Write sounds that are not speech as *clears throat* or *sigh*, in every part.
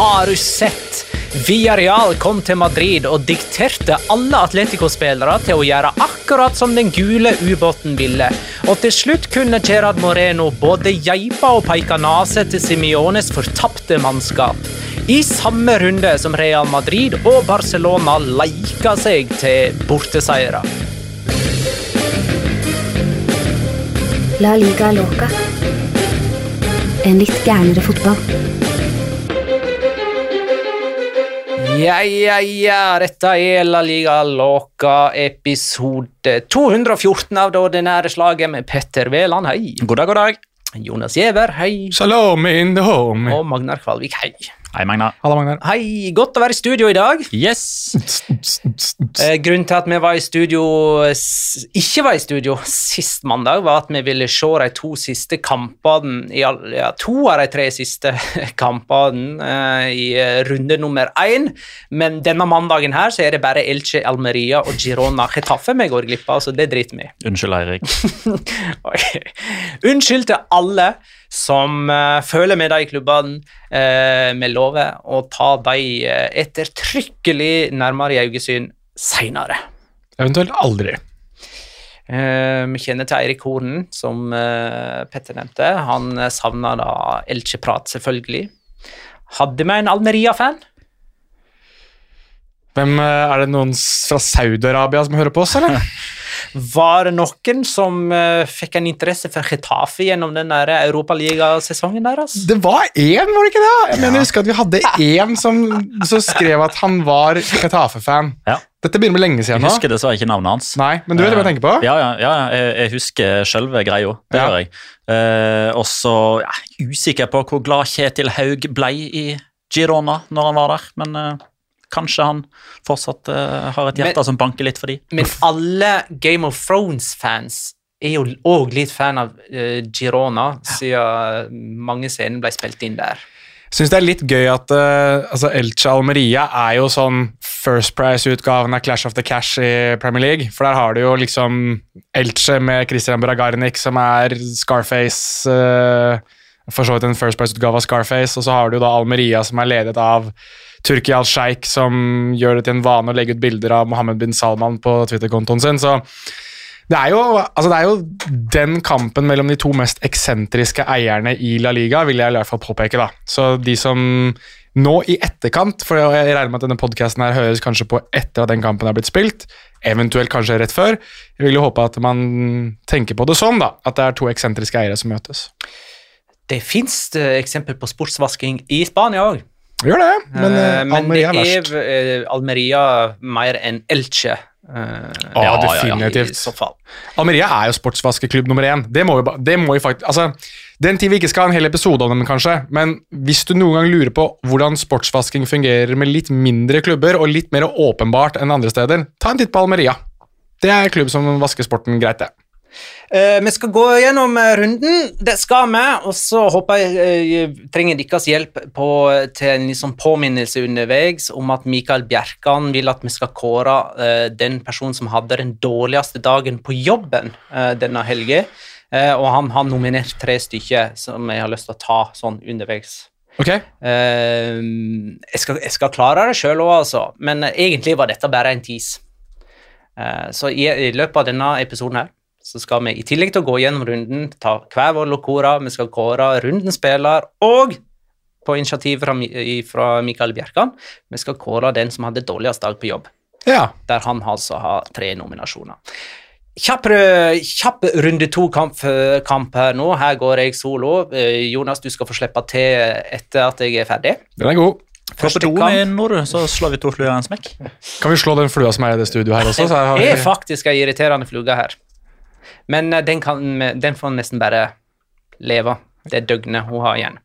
Har du sett? Villarreal kom til Madrid og dikterte alle Atletico-spillere til å gjøre akkurat som den gule ubåten ville. Og til slutt kunne Gerard Moreno både geipe og peke nese til Simiones fortapte mannskap. I samme runde som Real Madrid og Barcelona leika seg til borteseiere. La liga loca. En litt gærnere fotball. Ja, ja, ja, dette er La Liga Loca episode 214 av det ordinære slaget med Petter Veland, hei. God dag, god dag. Jonas Giæver, hei. Salome in the home. Og Magnar Kvalvik, hei. Hei, Magnar. Halla, Magnar. Hei, godt å være i studio i dag. Yes! Eh, grunnen til at vi var i studio, ikke var i studio sist mandag, var at vi ville se de to siste kampene, ja, to av de tre siste *laughs* kampene eh, i eh, runde nummer én. Men denne mandagen her så er det bare Elche, Almeria og Girona Getafe vi går glipp av, så det driter vi i. Unnskyld, Eirik. *laughs* okay. Unnskyld til alle som eh, føler med de klubbene. Uh, vi lover å ta de uh, ettertrykkelig nærmere i øyesyn seinere. Eventuelt aldri. Eh, vi kjenner til Eirik Hornen, som eh, Petter nevnte. Han savna da Elche-prat, selvfølgelig. Hadde vi en Almeria-fan? Hvem eh, Er det noen fra Saudi-Arabia som hører på oss, eller? *laughs* Var det noen som eh, fikk en interesse for Getafe gjennom den Europaligasesongen deres? Det var én, var det ikke det? Jeg mener, jeg husker at vi hadde én som, som skrev at han var Getafe-fan. Ja. Dette begynner med lenge siden nå. husker dessverre ikke navnet hans. Nei, men du vet hva jeg tenker på? Ja, ja, ja jeg, jeg husker selve greia. Det Ja. gjør jeg. Uh, og så ja, usikker på hvor glad Kjetil Haug ble i Girona når han var der, men eh, kanskje han fortsatt uh, har et hjerte Men- som banker litt for de. Men alle Game of Thrones-fans er jo òg litt fan av uh, Girona, siden mange scener ble spilt inn der. Syns det er litt gøy at uh, altså Elche Almeria er jo sånn First Price-utgaven av Clash of the Cash i Premier League. For der har du jo liksom Elche med Christian Bragarnik, som er Scarface uh, For så vidt en First Price-utgave av Scarface. Og så har du da Almeria, som er ledet av Turki al-Sheikh, som gjør det til en vane å legge ut bilder av Mohammed bin Salman på Twitter-kontoen sin. så det er, jo, altså det er jo den kampen mellom de to mest eksentriske eierne i La Liga, vil jeg i hvert fall påpeke. da. Så de som nå i etterkant, for jeg regner med at denne podcasten her høres kanskje på etter at den kampen er blitt spilt, eventuelt kanskje rett før. Jeg vil jo håpe at man tenker på det sånn, da, at det er to eksentriske eiere som møtes. Det fins eksempel på sportsvasking i Spania òg. Gjør det, men, Almeria men Almeria er det er eh, Almeria mer enn Elche. eh, Ja, I definitivt. så fall. Almeria er jo sportsvaskeklubb nummer én. Det må jo, det må jo faktisk, altså, Den tid vi ikke skal ha en hel episode om dem, kanskje, men hvis du noen gang lurer på hvordan sportsvasking fungerer med litt mindre klubber og litt mer åpenbart enn andre steder, ta en titt på Almeria. Det er en klubb som vasker sporten greit, det. Eh, vi skal gå gjennom eh, runden, det skal vi, og så håper jeg uh, trenger deres hjelp på, til en liksom påminnelse underveis om at Mikael Bjerkan vil at vi skal kåre uh, den personen som hadde den dårligste dagen på jobben denne helga, og han har nominert tre stykker som jeg har lyst til å ta sånn underveis. Ok? Eh, jeg, skal, jeg skal klare det sjøl òg, altså, men egentlig var dette bare en tease. Så i, i løpet av denne episoden her så skal vi i tillegg til å gå gjennom runden, ta hver vår lokora, vi skal kåre rundens spiller, og på initiativ fra, fra Mikael Bjerkan, vi skal kåre den som hadde dårligst dag på jobb, Ja. der han altså har tre nominasjoner. Kjapp, kjapp runde to-kamp kamp her nå. Her går jeg solo. Eh, Jonas, du skal få slippe til etter at jeg er ferdig. Den er god. Første to kamp. med nå, så slår vi to fluer i en smekk. Kan vi slå den flua som er i det studioet her også? Så har Det er faktisk ei irriterende flue her. Men eh, den, kan, den får nesten bare leve det døgnet hun har igjen.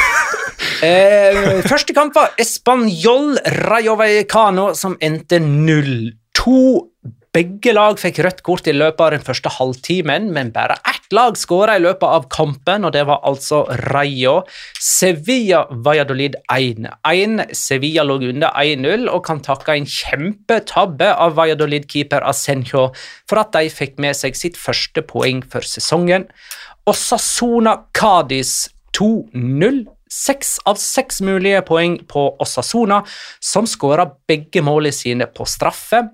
*laughs* eh, første kamp var Español Rayo Vallecano, som endte 0-2. Begge lag fikk rødt kort i løpet av den første halvtimen, men bare ett lag skåra i løpet av kampen, og det var altså Rayo. Sevilla Valladolid 1-1. Sevilla lå under 1-0 og kan takke en kjempetabbe av Valladolid-keeper Asenjo for at de fikk med seg sitt første poeng for sesongen. Osasona Cádiz 2-0. Seks av seks mulige poeng på Osasona, som skåra begge målene sine på straffe.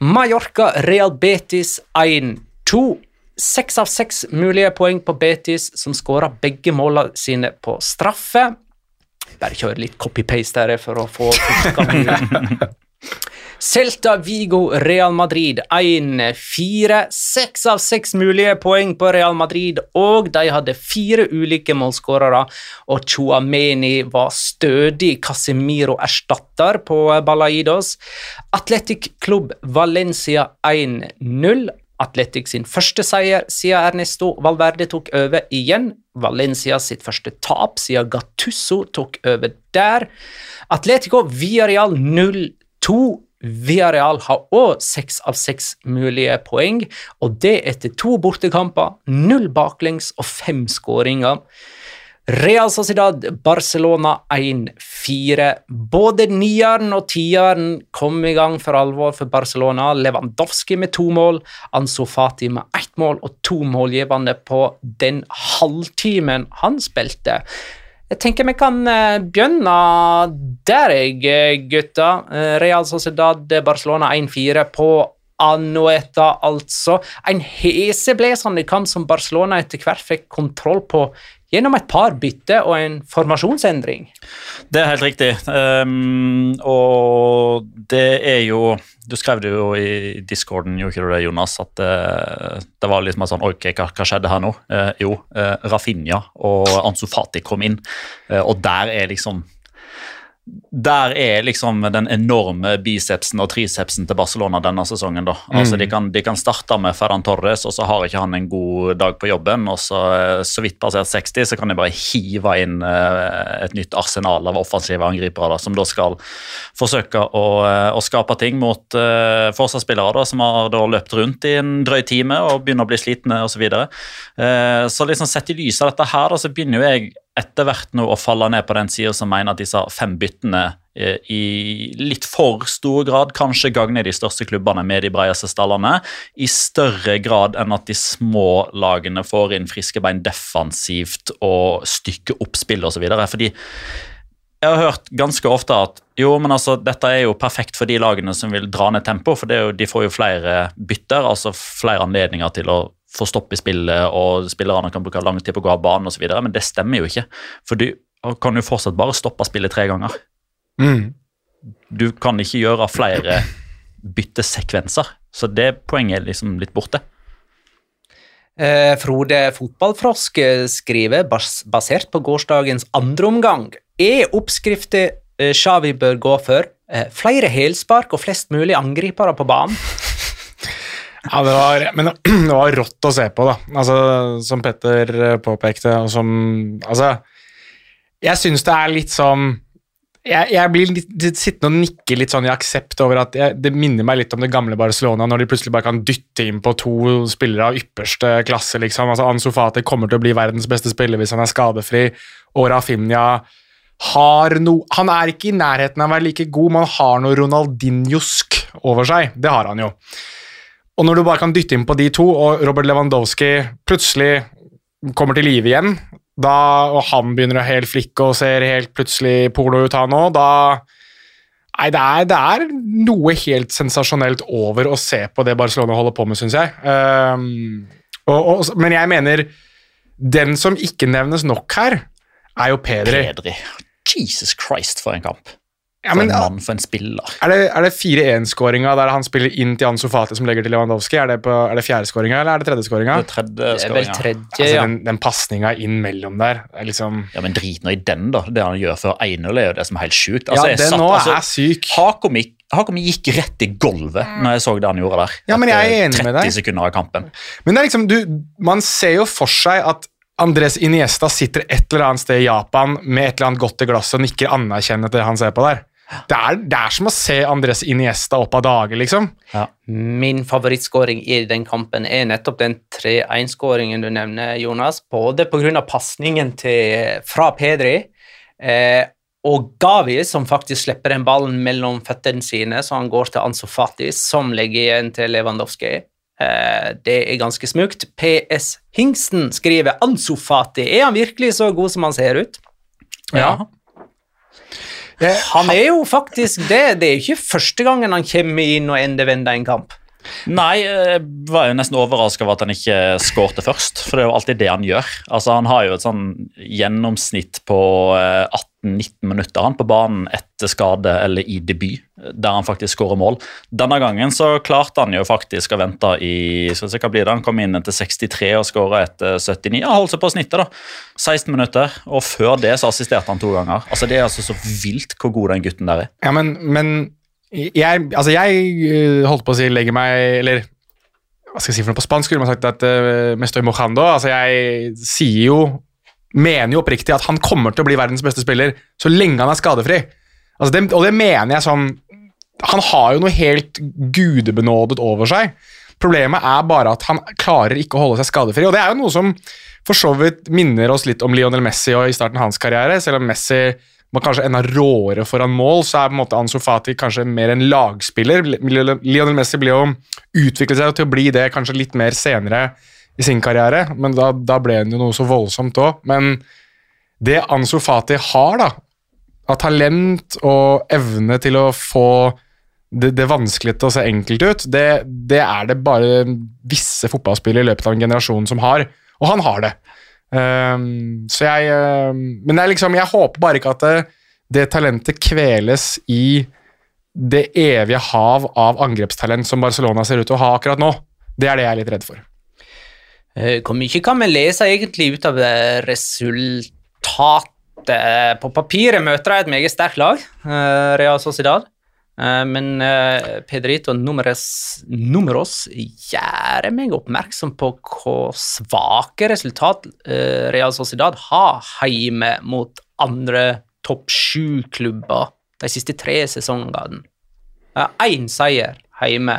Mallorca Real Betis 1-2. Seks av seks mulige poeng på Betis, som skåra begge målene sine på straffe. Bare kjøre litt copy-paste her for å få. *laughs* Celta Vigo Real Madrid 1-4. Seks av seks mulige poeng på Real Madrid, og de hadde fire ulike målskårere. Og Chuameni var stødig Casemiro-erstatter på Balaidos. Atletic Club Valencia 1-0. Atletic sin første seier siden Ernesto Valverde tok over igjen. Valencia sitt første tap siden Gattusso tok over der. Atletico Villarreal 0-2. Villarreal har òg seks av seks mulige poeng, og det etter to bortekamper, null baklengs og fem skåringer. Real Sociedad Barcelona 1-4. Både nieren og tieren kom i gang for alvor for Barcelona. Lewandowski med to mål, Ansu Fati med ett mål og to målgivende på den halvtimen han spilte. Jeg tenker vi kan eh, begynne der, jeg, eh, gutta. Eh, Real Sociedad Barcelona 1-4 på Anoeta, altså. En heseblesende kamp som Barcelona etter hvert fikk kontroll på gjennom et par bytter og en formasjonsendring. Det er helt riktig. um, og det er jo Du skrev det jo i discorden, gjorde ikke du det, Jonas, at eh, det var liksom sånn Ok, hva, hva skjedde her nå? Uh, jo, uh, Rafinha og Ansu Fati kom inn, og der er liksom der er liksom den enorme bicepsen og tricepsen til Barcelona denne sesongen. da. Altså de, kan, de kan starte med Ferran Torres, og så har ikke han en god dag på jobben. og Så, eh, så vidt passert 60, så kan de bare hive inn eh, et nytt arsenal av offensive angripere da, som da skal forsøke å, eh, å skape ting mot uh, forsvarsspillere da, som har da løpt rundt i en drøy time og begynner å bli slitne osv. Så, videre. uh, så liksom sett i lys av dette her, da, så begynner jo jeg etter hvert nå å falle ned på den sida som mener at disse fem byttene eh, i litt for stor grad kanskje gagner de største klubbene med de bredeste stallene, i større grad enn at de små lagene får inn friske bein defensivt og stykker opp spill osv. Fordi jeg har hørt ganske ofte at jo, men altså, dette er jo perfekt for de lagene som vil dra ned tempo, for jo, de får jo flere bytter, altså flere anledninger til å få stopp i spillet, og spillerne kan bruke lang tid på å gå av banen osv., men det stemmer jo ikke. For du kan jo fortsatt bare stoppe spillet tre ganger. Mm. Du kan ikke gjøre flere byttesekvenser. Så det poenget er liksom litt borte. Eh, Frode Fotballfrosk eh, skriver, bas basert på gårsdagens andre omgang, er oppskrifter eh, Xavi bør gå for eh, flere helspark og flest mulig angripere på banen. Ja, det var, men *clears throat* det var rått å se på, da. Altså, som Petter eh, påpekte, og som Altså, jeg syns det er litt sånn jeg, jeg blir litt, sittende og nikke litt sånn i aksept over at jeg, det minner meg litt om det gamle Barcelona, når de plutselig bare kan dytte inn på to spillere av ypperste klasse. liksom. Altså Ansu Fati kommer til å bli verdens beste spiller hvis han er skadefri, og Rafinha har no, Han er ikke i nærheten av å være like god, men han har noe Ronaldinhosk over seg. Det har han jo. Og når du bare kan dytte inn på de to, og Robert Lewandowski plutselig kommer til live igjen, da, og han begynner å helt flikke og ser helt plutselig polo ut, han òg, da Nei, det er, det er noe helt sensasjonelt over å se på det Barcelona holder på med, syns jeg. Um, og, og, men jeg mener Den som ikke nevnes nok her, er jo Pedri. Pedri. Jesus Christ, for en kamp. Ja, For en mann, for en spiller. er det, er det 4-1-skåringa der han spiller inn til Ansu Fati som legger til Lewandowski? Er det, på, er det fjerdeskåringa eller er det tredjeskåringa? Det tredje Det er vel tredje, Altså, ja. den den pasninga inn mellom der er liksom Ja, men drit nå i den, da. Det han gjør før 1-0, er jo det som er helt sjukt. Ja, jeg den satt- nå altså, er syk. Hakomik Hakom gikk rett i gulvet når jeg så det han gjorde der. Ja, men jeg er enig med 30 deg. sekunder av kampen. Men det er liksom, du, man ser jo for seg at Andres Iniesta sitter et eller annet sted i Japan med et eller annet godt i glasset og nikker anerkjennende til det han ser på der. Det er, det er som å se Andres Iniesta opp av dage, liksom. Min favorittskåring i den kampen er nettopp den 3-1-skåringen du nevner, Jonas. Både pga. pasningen til- fra Pedri eh, og Gavi, som faktisk slipper den ballen mellom føttene sine, så han går til Ansu Fati, som legger igjen til Lewandowski. Eh, det er ganske smukt. PS Hingsten skriver Ansu Fati. Er han virkelig så god som han ser ut? Ja. Jeg, Han er jo faktisk det. Det er ikke første gangen han kommer inn og endevender en kamp. Nei, jeg var jo nesten overraska over at han ikke skårte først. For det er jo alltid det han gjør. Altså, Han har jo et sånn gjennomsnitt på eh, 18-19 minutter han på banen etter skade eller i debut, der han faktisk skårer mål. Denne gangen så klarte han jo faktisk å vente i skal se hva blir det, Han kom inn etter 63 og skåra etter 79. Han holdt seg på snittet, da. 16 minutter. Og før det så assisterte han to ganger. Altså Det er altså så vilt hvor god den gutten der er. ja, men, men jeg, altså jeg øh, holdt på å si legger meg Eller hva skal jeg si for noe på spansk? Skulle man sagt at uh, mestoy mojando. Altså jeg sier jo Mener jo oppriktig at han kommer til å bli verdens beste spiller så lenge han er skadefri. Altså det, og det mener jeg sånn Han har jo noe helt gudebenådet over seg. Problemet er bare at han klarer ikke å holde seg skadefri. Og det er jo noe som for så vidt minner oss litt om Lionel Messi og i starten av hans karriere. Selv om Messi var kanskje enda råere foran mål, så er på en måte Ansu Fati kanskje mer en lagspiller. Lionel Messi ble jo utviklet seg til å bli det kanskje litt mer senere i sin karriere, men da, da ble han jo noe så voldsomt òg. Men det Ansu Fati har, da, av talent og evne til å få det, det vanskelige til å se enkelt ut, det, det er det bare visse fotballspillere i løpet av en generasjon som har, og han har det. Ehm, så jeg ehm, Men er liksom, jeg håper bare ikke at det, det talentet kveles i det evige hav av angrepstalent som Barcelona ser ut til å ha akkurat nå. Det er det jeg er litt redd for. Eh, Hvor mye kan vi lese egentlig ut av resultatet? På papiret møter de et meget sterkt lag, eh, Real Sociedad. Eh, Men eh, Pedrito Numeres, Numeros gjør meg oppmerksom på hvor svake resultat eh, Real Sociedad har hjemme mot andre topp sju-klubber de siste tre sesongene. Én seier hjemme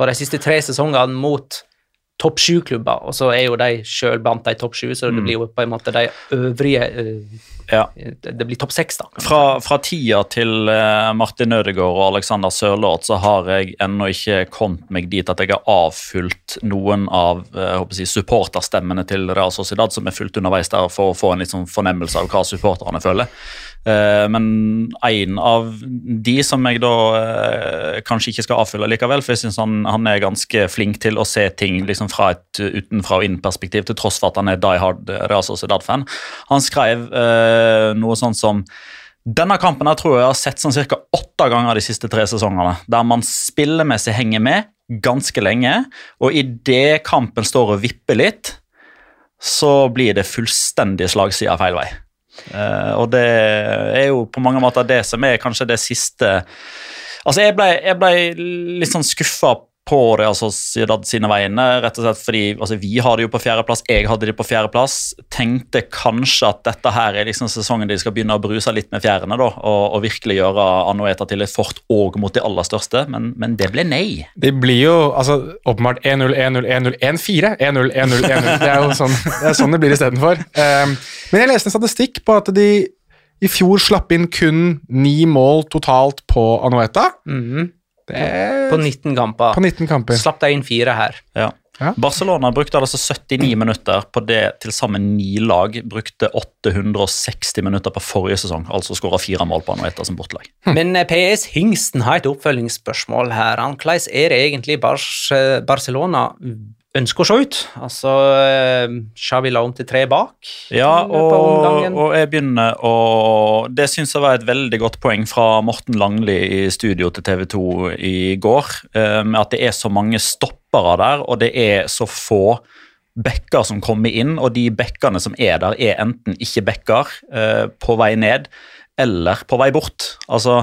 på de siste tre sesongene mot topp sju-klubber, og så er jo de sjøl blant de topp sju, så det blir jo på en måte de øvrige uh, Ja. Det blir topp seks, da. Fra, fra tida til eh, Martin Ødegaard og Alexander Sørloth så har jeg ennå ikke kommet meg dit at jeg har avfylt noen av eh, jeg supporterstemmene til Real Sociedad som er fulgt underveis der for å få en litt sånn fornemmelse av hva supporterne føler. Eh, men en av de som jeg da eh, kanskje ikke skal avfylle likevel, for jeg syns han, han, er ganske flink til å se ting liksom fra et utenfra og inn-perspektiv, til tross for at han er die hard Real Sociedad-fan. Han skrev eh, noe sånt som denne kampen jeg tror jeg har sett sånn ca. åtte ganger de siste tre sesongene. Der man spillemessig henger med ganske lenge, og idet kampen står og vipper litt, så blir det fullstendig slagside feil vei. Uh, og det er jo på mange måter det som er kanskje det siste Altså, jeg ble, ble litt sånn skuffa på det, altså Sociedad sine vegne. rett og slett fordi altså, Vi har det jo på fjerdeplass, jeg hadde det på fjerdeplass. Tenkte kanskje at dette her er liksom sesongen de skal begynne å bruse litt med fjærene. da, og, og, virkelig gjøre Anueta til et fort òg mot de aller største, men, men, det ble nei. Det blir jo altså, åpenbart 1-0, 1-0, 1-0, 1-4. 1-0, 1-0, 1-0. Det er jo sånn det, er sånn det blir istedenfor. Um, men jeg leste en statistikk på at de i fjor slapp inn kun ni mål totalt på Anueta. Mm -hmm. Er... På 19 kamper. På 19 kamper. Slapp deg inn fire her. Ja. Ja. Barcelona brukte altså 79 minutter på det til sammen ni lag. Brukte 860 minutter på forrige sesong, altså skåra fire mål på Anueta som bortelag. Hm. Men eh, PS Hingsten har et oppfølgingsspørsmål her. Hvordan er det egentlig Barcelona ønsker å se ut. Altså eh, la om til tre bak. Ja, og, og jeg begynner å Det syns jeg var et veldig godt poeng fra Morten Langli i studio til TV 2 i går. Eh, med at det er så mange stoppere der, og det er så få backer som kommer inn, og de backene som er der, er enten ikke backer eh, på vei ned eller på vei bort. Altså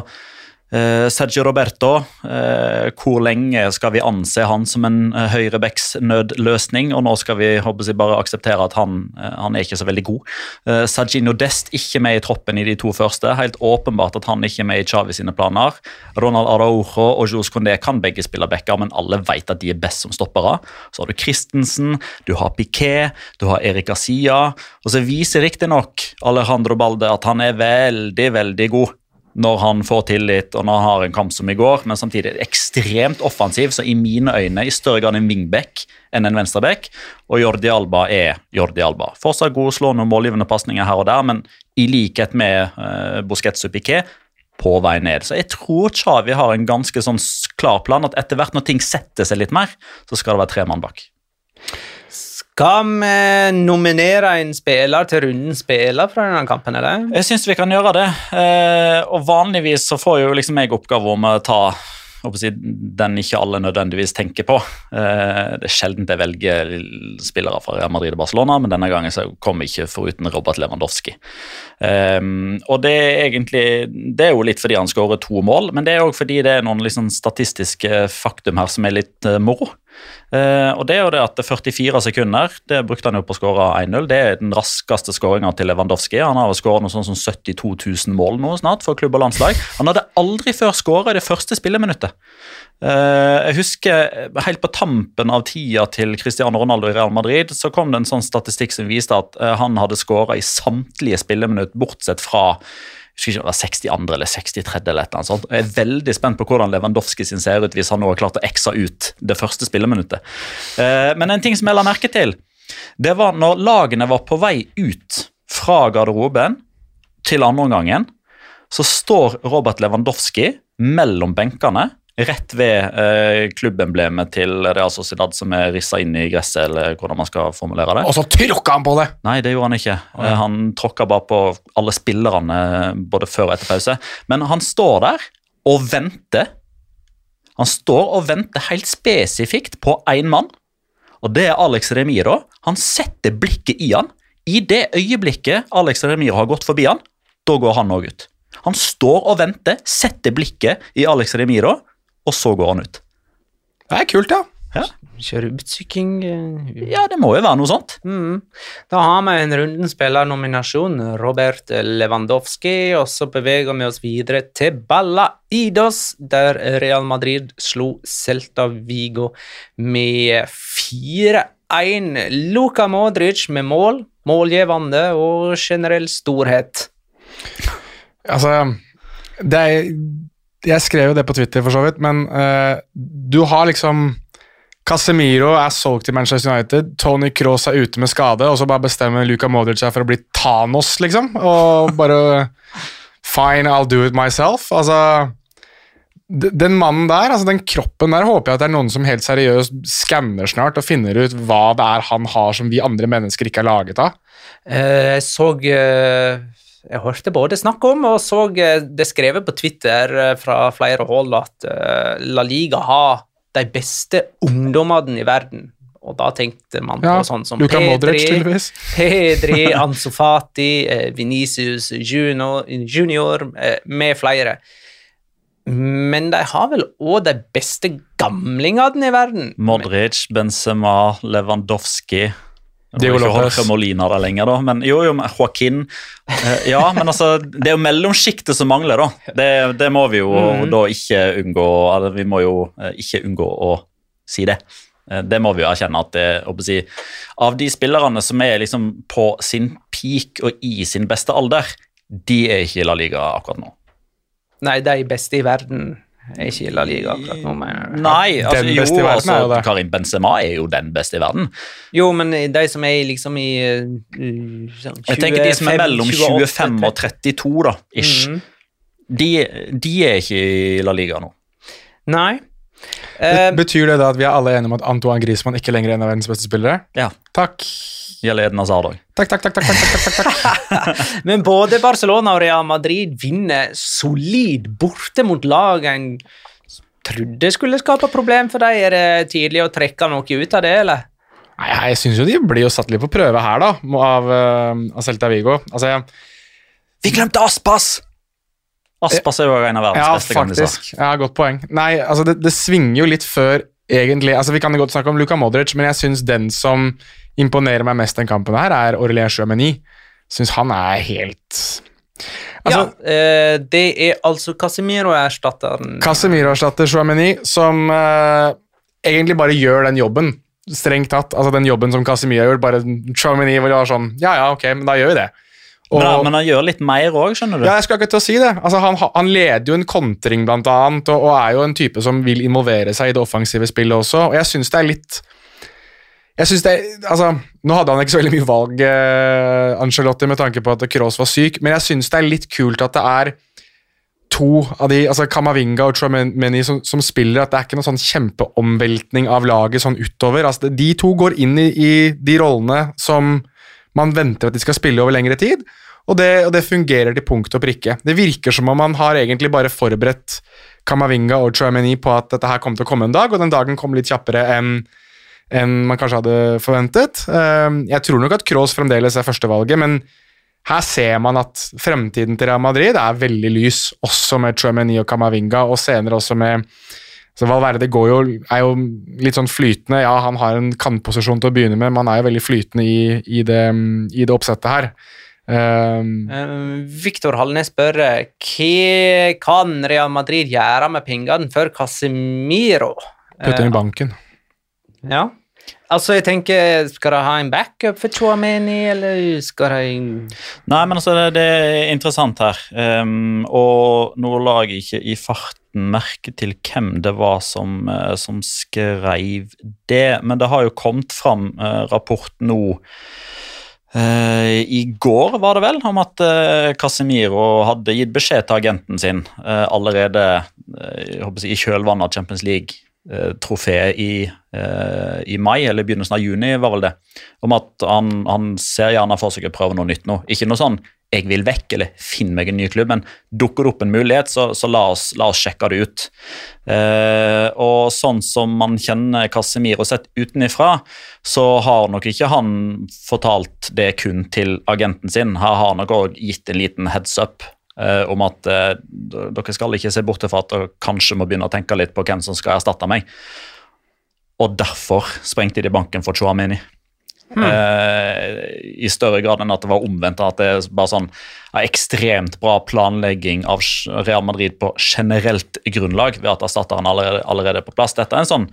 Sergio Roberto, uh, hvor lenge skal vi anse han som en uh, høyrebecks nødløsning? Og nå skal vi jeg, bare akseptere at han, han, er ikke så veldig god. Sergino Dest ikke med i troppen i de to første. Helt åpenbart at han ikke er med i Chavi sine planer. Ronald Araujo og Jules Condé kan begge spille backer, men alle vet at de er best som stoppere. Så har du Christensen, du har Piquet, du har Erik Asia. Og så viser riktignok Alejandro Balde at han er veldig, veldig god når han får tillit og når han har en kamp som i går, men samtidig ekstremt offensiv, så i mine øyne i større grad en wingback enn en venstreback. Og Jordi Alba er Jordi Alba. Fortsatt god slår noen målgivende pasninger her og der, men i likhet med uh, Busquets og Piquet på vei ned. Så jeg tror Chavi har en ganske sånn klar plan at etter hvert når ting setter seg litt mer, så skal det være tre mann bak. Skal vi nominere en spiller til rundens spiller fra denne kampen? eller? Jeg syns vi kan gjøre det. Eh, og Vanligvis så får jo liksom jeg oppgave om å ta den ikke alle nødvendigvis tenker på. Eh, det er sjelden jeg velger spillere fra Real Madrid og Barcelona, men denne gangen så kom jeg ikke foruten Robert Lewandowski. Eh, og det er egentlig Det er jo litt fordi han skårer to mål, men det er òg fordi det er noen liksom statistiske faktum her som er litt moro. Uh, og det er jo det at 44 sekunder det brukte han jo på å skåre 1-0. Det er den raskeste skåringa til Lewandowski. Han har skåret noe sånn som 72 000 mål nå snart for klubb og landslag. Han hadde aldri før skåra i det første spilleminuttet. Uh, jeg husker Helt på tampen av tida til Cristiano Ronaldo i Real Madrid så kom det en sånn statistikk som viste at uh, han hadde skåra i samtlige spilleminutt, bortsett fra jeg ikke om det var 62. eller 63. eller et sånt. Jeg er veldig spent på hvordan Lewandowski sin ser ut hvis han nå har klart å eksa ut det første spilleminuttet. Eh, men en ting som jeg la merke til, det var når lagene var på vei ut fra garderoben til andreomgangen, så står Robert Lewandowski mellom benkene rett ved eh, klubbemblemet til Real Sociedad som er rissa inn i gresset, eller hvordan man skal formulere det. Og så tråkka han på det! Nei, det gjorde han ikke. Eh, han tråkka bare på alle spillerne både før og etter pause. Men han står der og venter. Han står og venter helt spesifikt på én mann, og det er Alex Remiro. Han setter blikket i han. I det øyeblikket Alex Remiro har gått forbi han, da går han òg ut. Han står og venter, setter blikket i Alex Remiro, og så går han ut. Det er kult, ja. ja. Kjøre utsykking uh, Ja, det må jo være noe sånt. Mm. Da har vi en runden spillernominasjon, Robert Lewandowski, og så beveger vi oss videre til Balla Idos, der Real Madrid slo Celta Vigo med 4-1. Luka Modric med mål, målgivende og generell storhet. Altså, det er jeg skrev jo det på Twitter, for så vidt, men uh, du har liksom Casemiro er solgt til Manchester United, Tony Cross er ute med skade, og så bare bestemmer Luka Modric seg for å bli Thanos, liksom. Og bare *laughs* Fine, I'll do it myself. Altså Den mannen der, altså den kroppen der, håper jeg at det er noen som helt seriøst skanner snart og finner ut hva det er han har som vi andre mennesker ikke er laget av. Eh, Jeg så eh, Jeg hørte både snakk om og så eh, det skrevet på Twitter eh, fra flere hold at eh, La Liga har de beste ungdommene i verden. Og da tenkte man Ja, på sånn som Luka Modric. *laughs* Pedri, Ansu Fati, eh, Vinicius Junior, junior med flere. Men de har vel òg de beste gamlingene i verden. Modric, Benzema, Lewandowski Diego Lopez. Molina der lenger, da. Men jo, jo, Joaquin eh, Ja, men altså, det er jo mellomsjiktet som mangler, da. Det, det må vi jo Mhm. da ikke unngå eller Vi må jo eh, ikke unngå å si det. Eh, Det må vi jo erkjenne at det, si, Av de spillerne som er liksom på sin peak og i sin beste alder, de er ikke i La Liga akkurat nå. Nei, de beste i verden er ikke i La Liga akkurat nå, mener du? Nei, altså, Den jo, i verden er altså, det. Karim Benzema er jo den beste i verden. Jo, men de som er liksom i uh, sånn Jeg tenker de som er 25, mellom 28, 25 og 32, da, ish. Mhm. De, de er ikke i La Liga nå. Nei. Uh, Eh, betyr det da at vi er alle enige om at Antoine Griezmann ikke lenger er en av verdens beste spillere? Ja. Takk. Gjelder Eden Hazard òg. Takk, takk, takk. takk, takk, takk, takk, takk. *laughs* men både Barcelona og Real Madrid vinner solid borte mot lag en trodde skulle skape problem for dem. Er det tidlig å trekke noe ut av det, eller? Nei, jeg syns jo de blir jo satt litt på prøve her, da, av, uh, av Celta Vigo. Altså, jeg, Vi glemte Aspas! Aspas er jo en av verdens ja, beste kandidater. faktisk. Ja, godt poeng. Nei, altså, det, det svinger jo litt før egentlig Altså, Vi kan jo godt snakke om Luka Modric, men jeg syns den som imponerer meg mest den kampen her, er Aurelien Chouameni. Syns han er helt Altså, ja, eh, det er altså Casemiro-erstatteren. Casemiro-erstatter Chouameni, som eh, egentlig bare gjør den jobben. Strengt tatt. Altså den jobben som Casemiro har gjort. Bare Chouameni vil være sånn Ja, ja, ok, men da gjør vi det. Og, Men, men han gjør litt mer òg, skjønner du. ja, jeg skal ikke til å si det. Altså, han, han leder jo en kontring, blant annet, og, og er jo en type som vil involvere seg i det offensive spillet også. Og jeg syns det er litt jeg synes det, altså, Nå hadde han ikke så veldig mye valg, eh, Ancelotti, med tanke på at Kroos var syk, men jeg syns det er litt kult at det er to av de, altså Kamavinga og Chouameni som, som spiller, at det er ikke noen sånn kjempeomveltning av laget sånn utover. Altså, de to går inn i, i de rollene som man venter at de skal spille over lengre tid, og det, og det fungerer til punkt og prikke. Det virker som om man har egentlig bare forberedt Kamavinga og Chouameni på at dette her kommer til å komme en dag, og den dagen kom litt kjappere enn enn man kanskje hadde forventet. Ehm, Jeg tror nok at Kroos fremdeles er førstevalget, men her ser man at fremtiden til Real Madrid er veldig lys, også med Chouameni og Camavinga, og senere også med så Valverde går jo, er jo litt sånn flytende. Ja, han har en kantposisjon til å begynne med, men han er jo veldig flytende i, i, det, i det oppsettet her. Um, Eh, Viktor Hallnes spør eh, hva kan Real Madrid gjøre med pengene for Casemiro? Putte den i banken. Ja. Altså, jeg tenker, skal de ha en backup for Chouameni, eller skal de Nei, men altså, det, det er interessant her. Um, og nå la jeg ikke i farten merke til hvem det var som, eh, som skrev det, men det har jo kommet fram uh, rapport nå Uh, i går, var det vel, om at uh, Casemiro hadde gitt beskjed til agenten sin uh, allerede i kjølvannet av Champions League-trofeet i, eh, i mai, eller begynnelsen av juni, var vel det om at han, han ser gjerne for seg å prøve noe nytt nå. Ikke noe sånn 'jeg vil vekk' eller 'finn meg en ny klubb', men dukker det opp en mulighet, så, så la, oss, la oss sjekke det ut. Eh, og sånn som man kjenner Casemiro sett utenifra, så har nok ikke han fortalt det kun til agenten sin. Her har nok òg gitt en liten heads up eh, om at eh, dere skal ikke se bort fra at dere kanskje må begynne å tenke litt på hvem som skal erstatte meg. Og derfor sprengte de banken for Chouameni. Eh, I større grad enn at det var omvendt. At det er bare sånn ja, ekstremt bra planlegging av Real Madrid på generelt grunnlag ved at erstatteren allerede, allerede er på plass. Dette, er en sånn,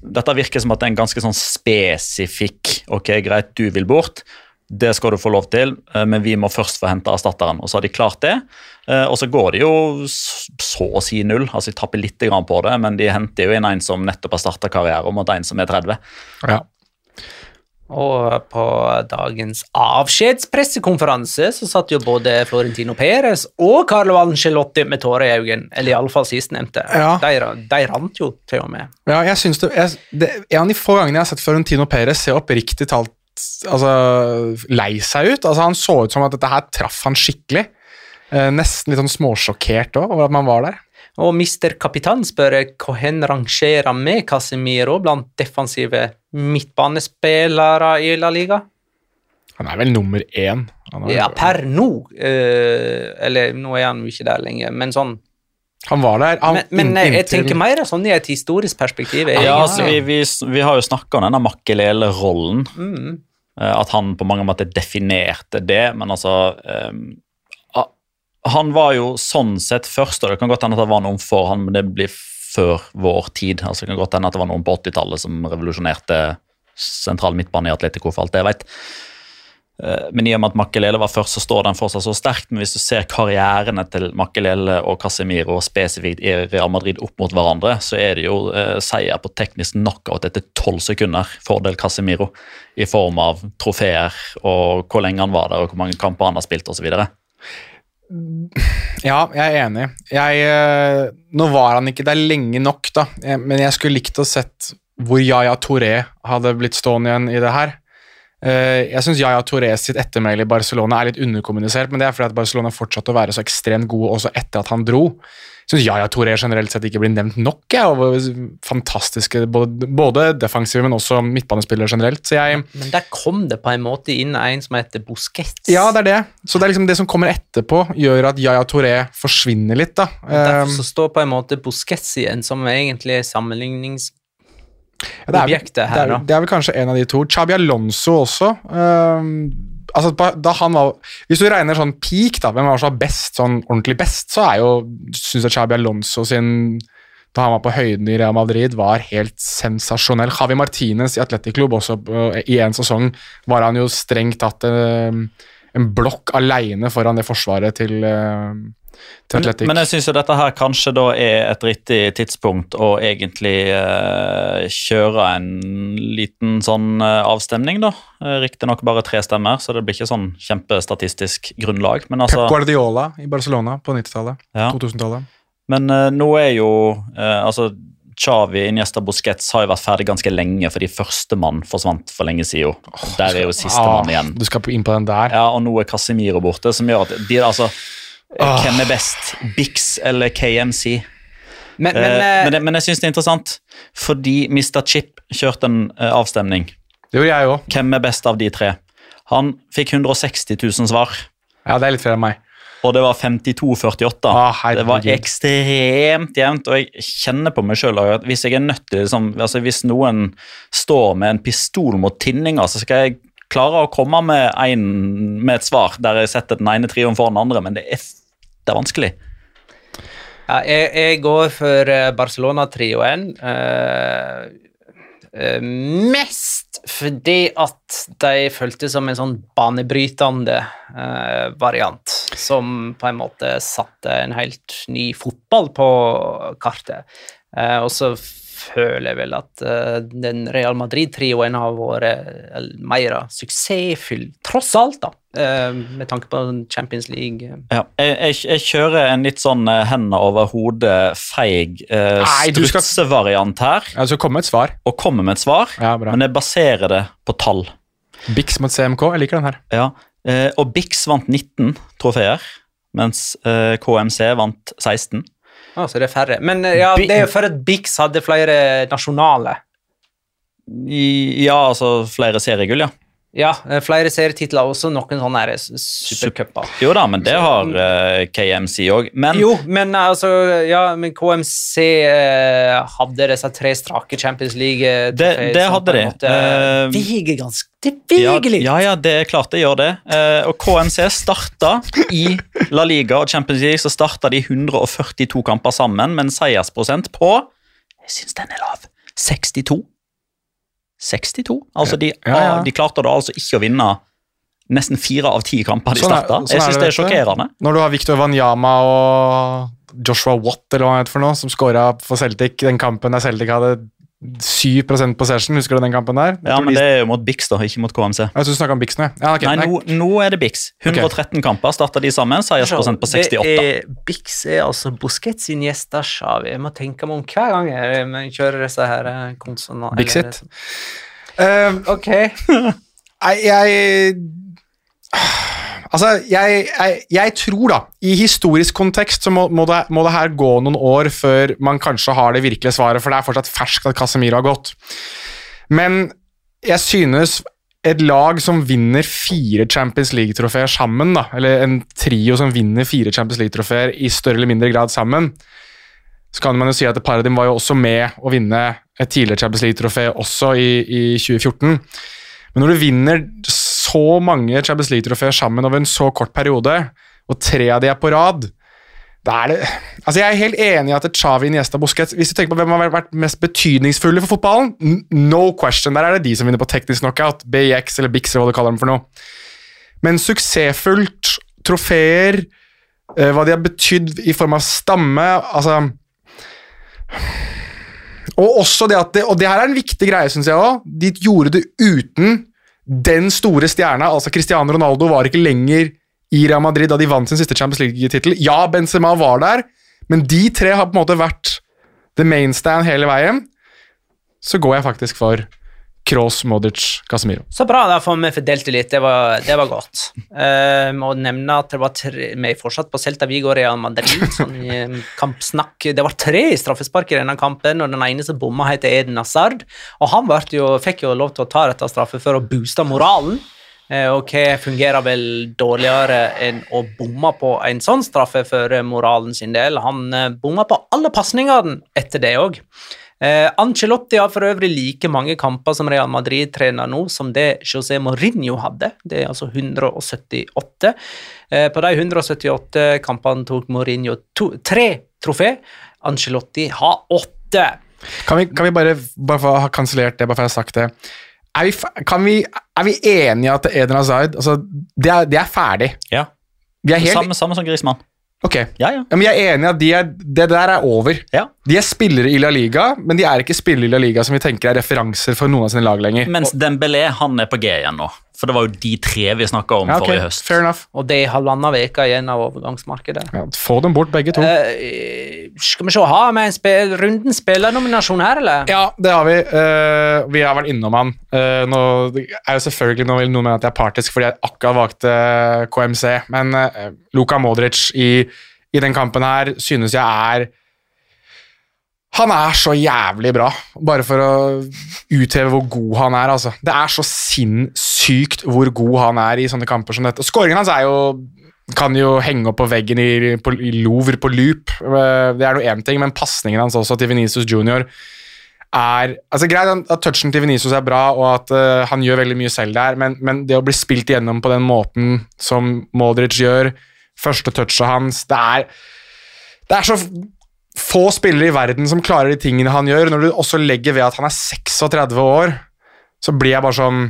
dette virker som at det er en ganske sånn spesifikk Ok, greit, du vil bort. Det skal du få lov til, eh, men vi må først få hente erstatteren. Og så har de klart det. Eh, Og så går det jo så å si null. Altså De tapper litt på det, men de henter jo inn en som nettopp har starta karriere, mot en som er 30. Ja. Og på dagens avskjedspressekonferanse så satt jo både Florentino Perez og Carlo Angelotti med tårer i øynene, eller iallfall sistnevnte. Ja. De, de rant jo til og med. Ja, jeg synes det, jeg, det, En av de få gangene jeg har sett Florentino Perez se oppriktig talt altså, lei seg ut. Altså, han så ut som at dette her traff han skikkelig. Eh, nesten litt sånn småsjokkert òg over at man var der. Og Mr. Kapitan spør hvordan rangerer med Casemiro blant defensive midtbanespillere i La Liga? Han er vel nummer én. Han, er, Ja, per nå. eh, eller nå er han jo ikke der lenger, men sånn han var der. Han, Men, men jeg tenker mer sånn i et historisk perspektiv. Ja, altså, vi, vi, vi har jo snakka om denne Makkelele-rollen. Mm. Eh, At han på mange måter definerte det, men altså ah, Han var jo sånn sett først, og det kan godt hende at det var noen for han, men det blir før vår tid. altså Det kan godt hende at det var noen på 80-tallet som revolusjonerte sentral midtbane i Atletico, for alt det jeg vet. Eh, Men i og med at Makelele var først, så står den fortsatt så sterkt. Men hvis du ser karrierene til Makelele og Casemiro spesifikt i Real Madrid opp mot hverandre, så er det jo eh, seier på teknisk knockout etter tolv sekunder. Fordel Casemiro i form av trofeer og hvor lenge han var der og hvor mange kamper han har spilt osv. Ja, jeg er enig. Jeg, eh, nå var han ikke der lenge nok, da, men jeg skulle likt å sett hvor Yaya Touré hadde blitt stående igjen i det her. Eh, Jeg syns Yaya Torres sitt ettermæle i Barcelona er litt underkommunisert, men det er fordi at Barcelona fortsatte å være så ekstremt gode også etter at han dro. Jeg syns Yaya Torres generelt sett ikke blir nevnt nok. Jeg, over fantastiske både, både defensive, men også midtbanespillere generelt. Så jeg Men der kom det på en måte inn en som heter Busquets. Ja, det er det. Så det er liksom det som kommer etterpå, gjør at Yaya Torres forsvinner litt, da. Derfor Um, så står på en måte Busquets igjen, som egentlig sammenlignings... Ja, det, er, objektet her, det, er, det er vel kanskje en av de to. Chabi Alonso også. Um, altså, da han var, hvis du regner sånn peak, da, hvem var som var best, sånn ordentlig best, så er jo Syns jeg Chabi Alonso sin da han var på høyden i Real Madrid, var helt sensasjonell. Javi Martinez i Atletic Club også eh, i en sesong var han jo strengt tatt ehm, en blokk aleine foran det forsvaret til, ehm, til Men, men jeg syns dette her kanskje da er et riktig tidspunkt å egentlig eh, kjøre en liten sånn eh, avstemning, da. Uh, Riktignok bare tre stemmer, så det blir ikke sånn kjempestatistisk grunnlag. Men altså, Pep Guardiola i Barcelona på 90-tallet. Ja. 2000-tallet. Men eh, nå er jo eh, altså Xavi, Iniesta, Busquets har jo vært ferdig ganske lenge, fordi førstemann forsvant for lenge siden. Der er jo sistemann Ah, igjen. Du skal inn på den der. Ja, og nå er Casemiro borte, som gjør at de altså Ah. Hvem er best? Bix eller KMC? Men, men, Eh, eh, men, men jeg syns det er interessant, fordi Mr. Chip kjørte en eh, avstemning. Det gjorde jeg òg. Hvem er best av de tre? Han fikk 160 000 svar, Ja, det er litt flere enn meg. og det var 52-48. Ah, det var ekstremt jevnt, og jeg kjenner på meg sjøl at hvis jeg er nødt til liksom, altså Hvis noen står med en pistol mot tinninga, så skal jeg klare å komme med, en, med et svar der jeg setter den ene trioen foran den andre, men det er, det er vanskelig. ja, jeg, jeg går for eh, Barcelona-trioen. eh, eh, mest fordi at de føltes som en sånn banebrytende uh, variant, som på en måte satte en helt ny fotball på kartet. Uh, og så føler jeg vel at den Real Madrid-trioen har vært mer suksessfull, tross alt, da, med tanke på Champions League. Ja, jeg, jeg, jeg kjører en litt sånn eh, hender over hodet, feig eh, du skal- strutsevariant her, Ja, skal komme med et svar. og komme med et svar, Ja, bra. men jeg baserer det på tall. Bix mot CMK. Jeg liker den her. Ja, eh, og Bix vant 19 trofeer, mens eh, KMC vant 16. Ah, så det er færre. Men eh, ja, det er jo for at Bix hadde flere nasjonale. I, ja, altså flere seriegull, ja. Ja, eh, flere serietitler, også noen sånne er supercuper. Jo da, men det har uh, KMC òg. Men Jo, men altså, ja, men KMC uh, hadde disse tre strake Champions League eh, Det- det hadde de. måte Eh, Veger ganske Det veger litt. ja, ja, det er klart det gjør det. Eh, og KMC starta i La Liga og Champions League, så starta de 142 kamper sammen med en seiersprosent på Jeg syns den er lav. 62. 62. Altså, de, Ja, ja. de klarte da altså ikke å vinne nesten fire av ti kamper de Sånn starta. sånn Jeg syns det, det er sjokkerende. Når du har Victor Wanyama og Joshua Watt eller hva han heter for noe, som scora for Celtic den kampen der Celtic hadde 7 possession, husker du den kampen der? Jeg Ja, men de- det er jo mot Bix, da, ikke mot KMC. Jeg synes du om Bix nå. Ja, okay. Nei, nå, nå er det Bix. 113 kamper starta de sammen. Seiersprosent på 68. Er, Bix er altså Busquets sin gjester, vi, Jeg må tenke meg om hver gang jeg kjører disse her eh, konsonantene. Bixit. Uh, Ok. *laughs* Nei, jeg Altså, jeg, jeg, jeg tror da, i historisk kontekst så må, må, det, må det her gå noen år før man kanskje har det virkelige svaret, for det er fortsatt ferskt at Casemiro har gått. Men jeg synes et lag som vinner fire Champions League-trofeer sammen, da, eller en trio som vinner fire Champions League-trofeer i større eller mindre grad sammen, så kan man jo si at et par av dem var jo også med å vinne et tidligere Champions League-trofé også i, i 2014. Men når du vinner så mange Champions League-trofeer sammen over en så kort periode, og tre av de er på rad da er det, altså Jeg er helt enig i at Chavi Niesta Busquets Hvis du tenker på hvem har vært mest betydningsfulle for fotballen, no question. Der er det de som vinner på teknisk knockout. BX eller Bix, eller hva du kaller dem for noe. Men suksessfullt, trofeer, eh, hva de har betydd i form av stamme altså og også det at det, og det her er en viktig greie, syns jeg òg. De gjorde det uten den store stjerna. altså Cristiano Ronaldo var ikke lenger i Real Madrid da de vant sin siste Champions League-tittel. Ja, Benzema var der, men de tre har på en måte vært the mainstand hele veien. Så går jeg faktisk for Kroos, Modric, Casemiro. Så bra, da får vi fordelt det litt. Det var, det var godt. Uh, må nevne at det var tre, vi er fortsatt på Celta Vigo og Real Madrid. *laughs* Sånn i eh, kampsnakk. Det var tre straffespark i denne kampen, og den ene som bomma, heter Eden Hazard. Og han jo, fikk jo lov til å ta dette straffet for å booste moralen. Eh, Og hva fungerer vel dårligere enn å bomme på en sånn straffe for moralen sin del? Han eh, bomma på alle pasningene etter det òg. Eh, Ancelotti har for øvrig like mange kamper som Real Madrid-trener nå, som det José Mourinho hadde. Det er altså 178. Eh, på de 178 kampene tok Mourinho to, tre trofé. Ancelotti har åtte. Kan vi, kan vi bare, bare for å ha kansellert det, bare for å ha sagt det Er vi, kan vi, er vi enige at Eden Hazard altså, det, er, det er ferdig? Ja. Vi er helt, Samme, samme som Grismann. Ok. Ja, ja. Ja, men jeg er enig i at de er, det der er over. Ja. De er spillere i La Liga, men de er ikke spillere i La Liga som vi tenker er referanser for noen av sine lag lenger. Mens Dembélé han er på G igjen nå. For det var jo de tre vi snakka om Ja, okay. forrige høst. Fair enough. Og det er halvannen uke igjen av overgangsmarkedet. Ja, få dem bort, begge to. Uh, skal vi se, har vi en spil, runden spillernominasjon her, eller? Ja, det har vi. Uh, vi har vært innom han. Uh, nå er jo selvfølgelig noe, noe med at jeg er partisk fordi jeg akkurat valgte KMC, men uh, Luka Modric i, i den kampen her synes jeg er Han er så jævlig bra, bare for å utheve hvor god han er. altså. Det er så sinnssykt hvor god han er i sånne kamper som dette. Skåringen hans er jo kan jo henge opp på veggen i, på, i Louvre på loop. Eh, Det er noe én ting, men pasningen hans også til Venezia Junior er altså Greit at touchen til Venezia er bra, og at uh, han gjør veldig mye selv der, men, men det å bli spilt igjennom på den måten som Modric gjør, første touchet hans Det er, det er så få spillere i verden som klarer de tingene han gjør. Når du også legger ved at han er 36 år, så blir jeg bare sånn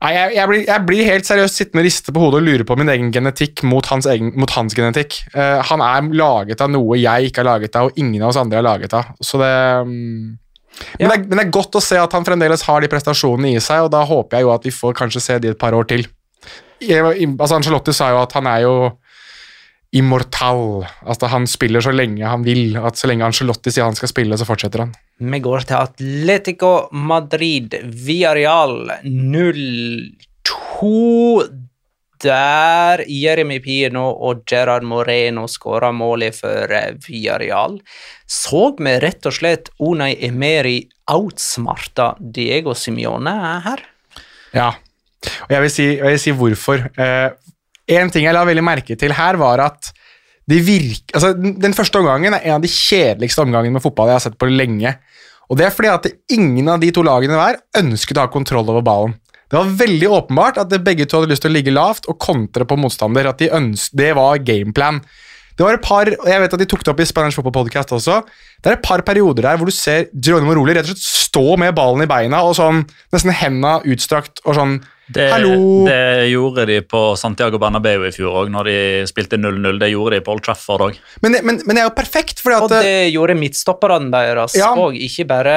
Nei, jeg, jeg, blir, jeg blir helt seriøst sittende og riste på hodet og lure på min egen genetikk mot hans, egen, mot hans genetikk. Uh, han er laget av noe jeg ikke har laget av, og ingen av oss andre har laget av. Så det mm. men, det er, men det er godt å se at han fremdeles har de prestasjonene i seg, og da håper jeg jo at vi får kanskje se de et par år til. Jeg, altså Angelotti sa jo at han er jo immortal. Altså Han spiller så lenge han vil. At Så lenge Angelotti sier han skal spille, så fortsetter han. Vi går til Atletico Madrid, Villarreal 0-2. Der Jeremy Pino og Gerard Moreno skåra målet for eh, Villarreal. Så vi rett og slett Unai Emeri outsmarta Diego Simione her? Ja, og jeg vil si, jeg vil si hvorfor. Eh, en ting jeg la veldig merke til her, var at de virk, altså, den første omgangen er en av de kjedeligste omgangene med fotball jeg har sett på lenge. Og det er fordi at ingen av de to lagene hver ønsket å ha kontroll over ballen. Det var veldig åpenbart at begge to hadde lyst til å ligge lavt og kontre på motstander. at de ønsket, Det var gameplan. Det var et par, og jeg vet at de tok det opp i Spanish Football Podcast også, det er et par perioder der hvor du ser Geronimo Roli rett og slett stå med ballen i beina og sånn, nesten henda utstrakt og sånn Det, Hallo! det gjorde de på Santiago Bernabeu i fjor òg, når de spilte 0-0. Det gjorde de på Old Trafford òg. Men, men, men det er jo perfekt, fordi Og det gjorde midtstopperne deres Ja. ikke bare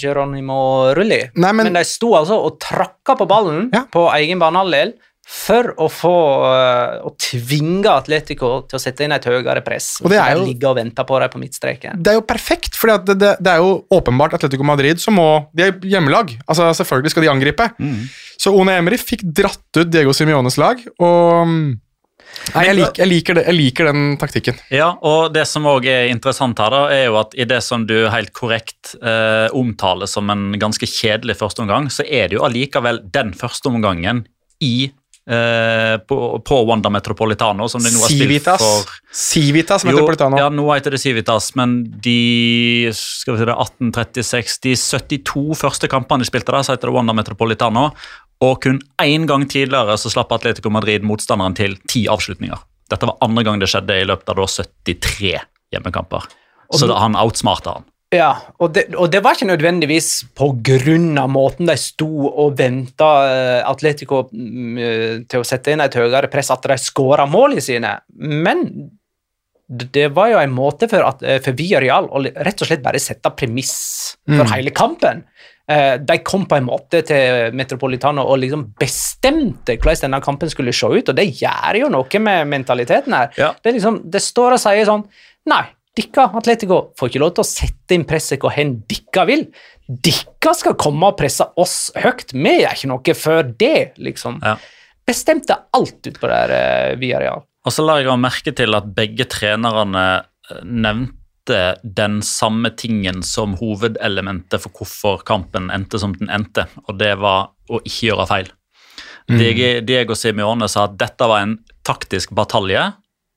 Geronimo Rulli. Nei, men- de sto altså og trakka på ballen Ja. på egen banehalvdel for å få øh, å tvinge Atletico til å sette inn et høyere press. Og det er jo- ligge og vente på dem på midtstreken. det er jo perfekt, for det, det, det er jo åpenbart Atletico Madrid som må De er hjemmelag. altså Selvfølgelig skal de angripe. Så One Emery fikk dratt ut Diego Simiones lag, og mm, Nei, jeg liker, jeg liker, det, jeg liker den taktikken. Ja, og det som òg er interessant her, da, er jo at i det som du helt korrekt eh, omtaler som en ganske kjedelig førsteomgang, så er det jo allikevel den førsteomgangen i eh, på, på Wanda Metropolitano, som de nå har spilt for Civitas Jo, Metropolitano. ja, nå heter det Civitas, men de skal vi si det, 1836, de 72 første kampene de spilte der, så heter det Wanda Metropolitano. Og kun én gang tidligere så slapp Atletico Madrid motstanderen til ti avslutninger. Dette var andre gang det skjedde i løpet av da 73 hjemmekamper. Så da, han outsmarta han. Ja, og det, og det var ikke nødvendigvis av måten de sto og venta Atletico mm, eh, til å sette inn et høyere press, at de skåra målene sine. Men det var jo en måte for, at, eh, for Villarreal å rett og slett bare sette premiss for hele kampen. Eh, De kom på en måte til Metropolitano og liksom bestemte hvordan denne kampen skulle se ut, og det gjør jo noe med mentaliteten her. Ja. Det, liksom, det står og sier sånn Nei, dikka Atletico får ikke lov til å sette inn presset hvor hen dikka vil. Dikka skal komme og presse oss høyt. Vi gjør ikke noe før det, liksom. Ja. Bestemte alt ut på det her eh, Villarreal. Og så la jeg merke til at begge trenerne eh, nevnte den samme tingen som hovedelementet for hvorfor kampen endte som den endte, og det var å ikke gjøre feil. Diego, Diego Simione sa at dette var en taktisk batalje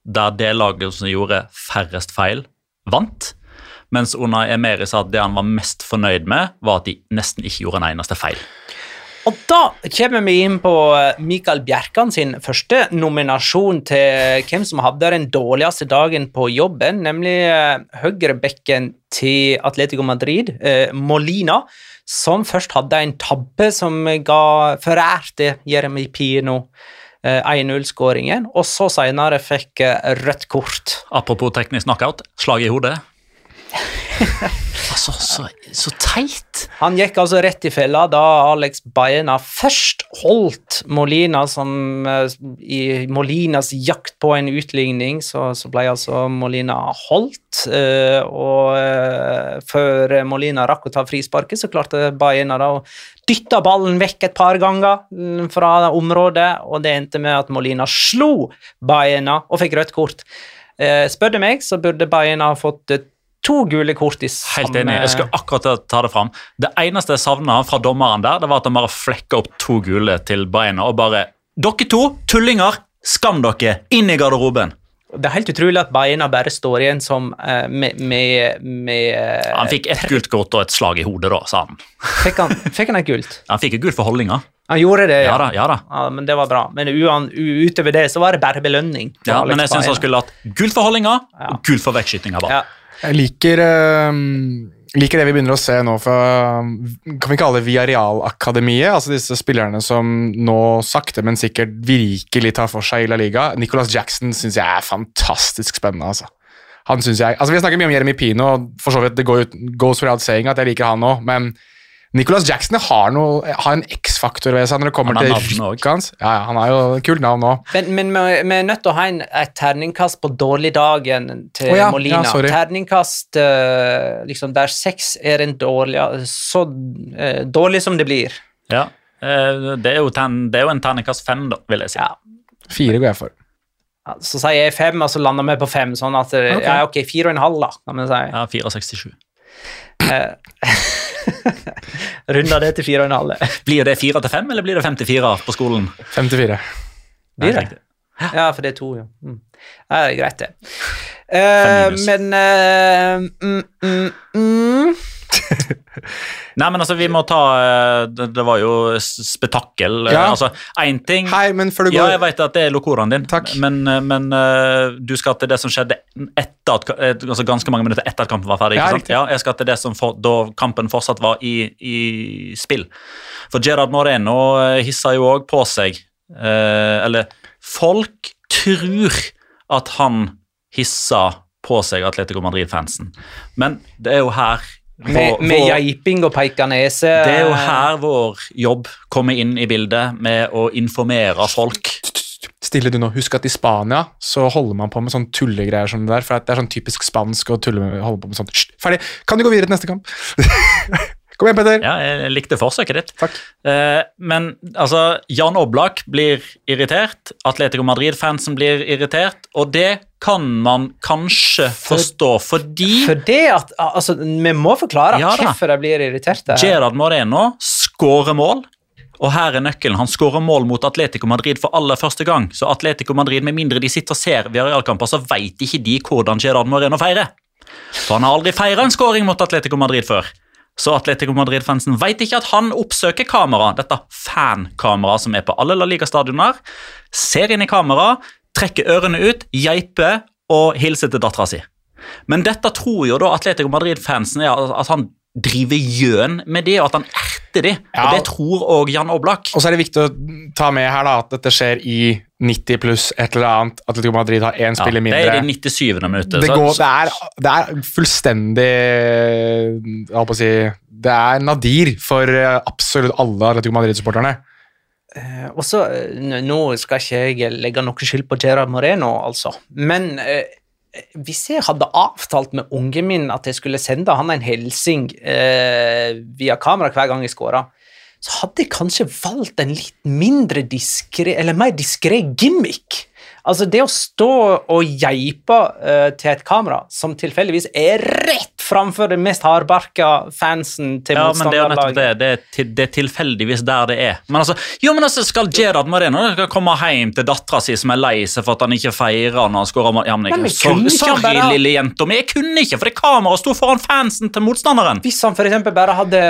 der det laget som gjorde færrest feil, vant. Mens Unai Emeri sa at det han var mest fornøyd med, var at de nesten ikke gjorde en eneste feil. Og da kommer vi inn på eh, Mikael Bjerkan sin første nominasjon til hvem som hadde den dårligste dagen på jobben, nemlig eh, høyrebekken til Atletico Madrid, eh, Molina, som først hadde en tabbe som ga forærte Jeremy Pino 1-0-skåringen, og så senere fikk eh, rødt kort. Apropos teknisk knockout, slag i hodet. *laughs* altså, så, så teit! Han gikk altså rett i fella da Alex Baena først holdt Molina som eh, I Molinas jakt på en utligning, så, så ble altså Molina holdt. eh, og eh, før Molina rakk å ta frisparket, så klarte Baena da å dytte ballen vekk et par ganger mm, fra området, og det endte med at Molina slo Baena og fikk rødt kort. Spør du meg, så burde Baena fått to gule kort i samme Helt enig. Jeg skal akkurat ta- det fram. Det eneste jeg savna fra dommeren der, det var at han bare flekka opp to gule til beina og bare Dere to, tullinger, skam dere! Inn i garderoben! Det er helt utrolig at beina bare står igjen som uh, med, med, med uh, Han fikk ett gult kort og et slag i hodet, da, sa han. fikk, han, fikk han et gult? *laughs* Han fikk et gult for holdninga. Han gjorde det, Ja ja, da, ja da. Ja, men det var bra. Men utover det så var det bare belønning. Ja, men jeg syns han skulle hatt gult for holdninga og gult for vekkskyting ja. Jeg liker, eh, liker det vi begynner å se nå fra kan vi kalle det Villarreal-akademiet. altså Disse spillerne som nå sakte, men sikkert virkelig tar for seg i La Liga. Nicholas Jackson syns jeg er fantastisk spennende. altså. Han synes jeg, altså Vi har snakket mye om Jeremy Pino, og for så vidt det går goes without saying at jeg liker han òg, men Nicolas Jackson har, noe, har en X-faktor ved seg når det kommer Han til rykket hans. Ja, ja, Han har jo kult navn òg. Men, men vi vi er nødt til å ha en, et terningkast på dårligdagen til oh, ja, Molina. ja, terningkast eh, liksom der seks er en dårlig Så eh, dårlig som det blir. Ja. Eh, Det er jo, ten, det er jo en terningkast fem, da, vil jeg si. Ja. Fire går jeg for. Så sier jeg fem, og så lander vi på fem. Sånn at okay. Ja, ok, fire og en halv, da, kan vi si. Ja, 4,67. *laughs* *laughs* Runder det til fire og en halv. Blir det 4 til 5, eller blir det 5 til 4 på skolen? 54. Blir det? Ja, for det er to, ja. Mm. Ja, det er greit, det. Uh, men uh, mm, mm, mm, *laughs* Nei, men altså, vi må ta eh, Det, det var jo spetakkel. eh, Ja. Altså, én ting Hei, men før du Ja, jeg vet at det er lokoraen din, Takk. men, eh, men du skal til det som skjedde etter at, altså ganske mange minutter etter at kampen var ferdig. Ja, ikke sant? Ja, jeg skal til det som for, da kampen fortsatt var i, i spill. For Gerard Moreno hissa jo òg på seg eh, Eller folk tror at han hissa på seg Atletico Madrid-fansen, men det er jo her Med, med vår- geiping og peika nese. det er jo her vår jobb kommer inn i bildet, med å informere folk. Stille du nå. Husk at i Spania så holder man på med sånne tullegreier som det der. For det er sånn typisk spansk å tulle med, holde på med sånt. Ferdig. Kan du gå videre til neste kamp? *laughs* Kom igjen, Petter. Ja, jeg likte forsøket ditt. Takk. Eh, men altså, Jan Oblak blir irritert, Atletico Madrid-fansen blir irritert, og det kan man kanskje forstå, fordi For det at, altså, Vi må forklare Ja hvorfor de blir irritert. Gerard Moreno skårer mål. Og her er nøkkelen. Han skårer mål mot Atletico Madrid for aller første gang. Så Atletico Madrid, med mindre de sitter og ser Villarreal-kamper, så vet ikke de hvordan Gerard Moreno feirer. For han har aldri feira en skåring mot Atletico Madrid før. Så Atletico Madrid-fansen vet ikke at han oppsøker kamera, dette fankameraet som er på alle La Liga-stadioner, ser inn i kamera, trekker ørene ut, geiper og hilser til dattera si. Men dette tror jo da Atletico Madrid-fansen er at han driver gjøn med de, og at han erter de. Ja. Og det tror òg Jan Oblak. Og så er det viktig å ta med her da, at dette skjer i 90 pluss et eller annet. Atletico Madrid har én Ja, mindre. det er det 97. minuttet. det, går, det, er, det er fullstendig Jeg holdt på å si Det er nadir for eh, absolutt alle Atletico Madrid-supporterne. Eh, Og så, eh, Nå skal ikke jeg legge noe skyld på Gerard Moreno, altså. Men eh, hvis jeg hadde avtalt med ungen min at jeg skulle sende han en hilsing eh, via kamera hver gang jeg skåra, så hadde jeg kanskje valgt en litt mindre diskré, eller mer diskré gimmick. Altså det å stå og geipe eh, til et kamera som tilfeldigvis er rett framfor den mest hardbarka fansen til Ja, det er motstanderlaget. det. Det er, det er tilfeldigvis der det er. Men altså, jo, men altså, skal Gerard Moreno skal komme hjem til dattera si som er lei seg for at han ikke feirer når han skårer? Ja, men jeg, Nei, men sorry, kunne ikke sorry bare- lille jenta mi, jeg kunne ikke, for det kameraet sto foran fansen til motstanderen. Hvis han eksempel bare hadde,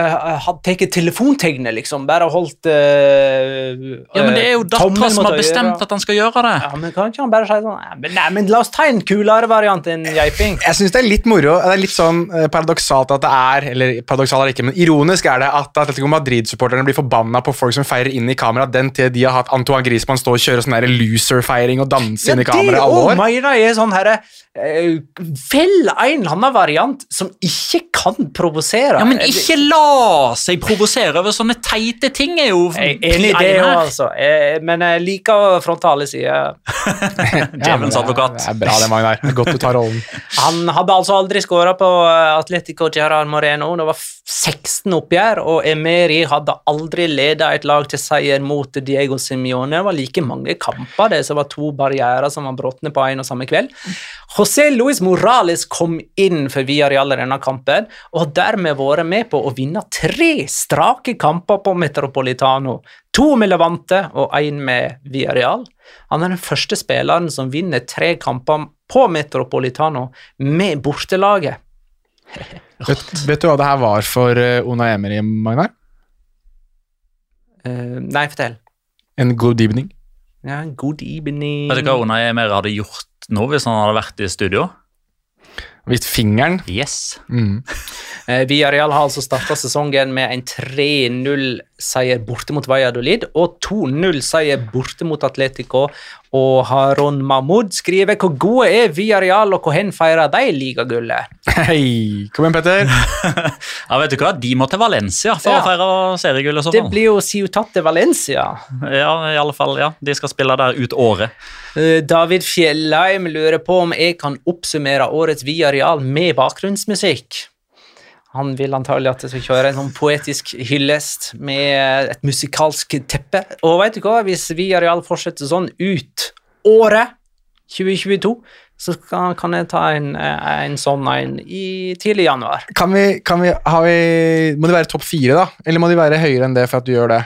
hadde tatt telefontegnet, liksom, bare holdt øh, Ja, men det er jo dattera som har bestemt at han skal gjøre det. Ja, men Kan ikke han bare si sånn nei, men la oss ta en kulere variant enn geiping. Jeg syns det er litt moro. Det er litt sånn eh, paradoksalt at det er Eller paradoksalt er det ikke, men ironisk er det at Atletico Madrid-supporterne blir forbanna på folk som feirer inn i kamera den tid de har hatt Antoine Griezmann stå og kjøre sånn loser-feiring og danse inn i kamera i alle år. jeg er sånn herre uh, Vel en eller annen variant som ikke kan provosere. Ja, men ikke la seg provosere over sånne teite ting, er jo Jeg enig i det òg, altså. Jeg, men jeg liker frontale sider. *laughs* Djevelens advokat. Det er bra, det, Magnar. Godt du tar rollen. Han hadde altså aldri skåra på eh, Atletico Gerard Moreno. Det var 16 oppgjør, og Emeri hadde aldri leda et lag til seier mot Diego Simione. Det var like mange kamper det, det var to barrierer som var bråtne på en og samme kveld. José Luis Morales kom inn for Villarreal i denne kampen, og har dermed vært med på å vinne tre strake kamper på Metropolitano. To med Levante og én med Villarreal. Han er den første spilleren som vinner tre kamper på Metropolitano med bortelaget. *laughs* Vet, vet du hva det her var for Ona Una Emery, Magnar? Uh, nei, fortell. En good evening. Ja, en good evening. Vet du hva Ona Emery hadde gjort nå hvis han hadde vært i studio? Vist fingeren. Yes. Mm. *laughs* Eh, Villarreal har altså starta sesongen med en 3-0-seier borte mot Valladolid og 2-0-seier borte mot Atletico. Og Haron Mahmoud skriver hvor gode er Villarreal, og hvor hen feirer de ligagullet? *laughs* Hei, kom igjen, Petter. *laughs* Ja, vet du hva? De må til Valencia for Ja. å feire seriegullet. Det blir jo Ciutat de Valencia. Ja, i alle fall, ja. De skal spille der ut året. Eh, David Fjellheim lurer på om jeg kan oppsummere årets Villarreal med bakgrunnsmusikk. Han vil antagelig at jeg skal kjøre en sånn poetisk hyllest med et musikalsk teppe. Og vet du hva, hvis vi areal fortsetter sånn ut året 2022, så kan, kan jeg ta en, en sånn en i tidlig januar. Kan vi, kan vi, vi Må de være topp fire, da? Eller må de være høyere enn det for at du gjør det?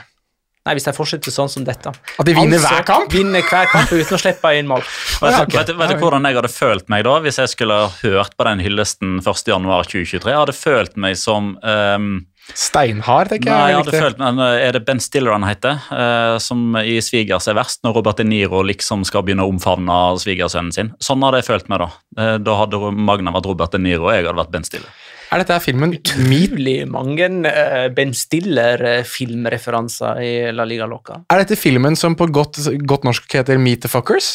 Nei, hvis de fortsetter sånn som dette. At de vinner hver kamp? Vinner hver kamp uten å slippe inn mål. Vet, vet, vet du hvordan jeg hadde følt meg da, hvis jeg skulle hørt på den hyllesten 1.1.2023? Jeg hadde følt meg som um Steinhard, tenker Nei, jeg. jeg er hadde følt, men eh, Er det Ben Stiller han heter? eh, som i 'Svigers er verst', når Robert De Niro liksom skal begynne å omfavne svigersønnen sin. Sånn hadde jeg følt meg da. Eh, da hadde Magna vært Robert De Niro, og jeg hadde vært Ben Stiller. Er dette filmen Utrolig mange uh, Ben Stiller-filmreferanser i La Liga Loca. Er dette filmen som på godt, godt norsk heter Meet the Fuckers?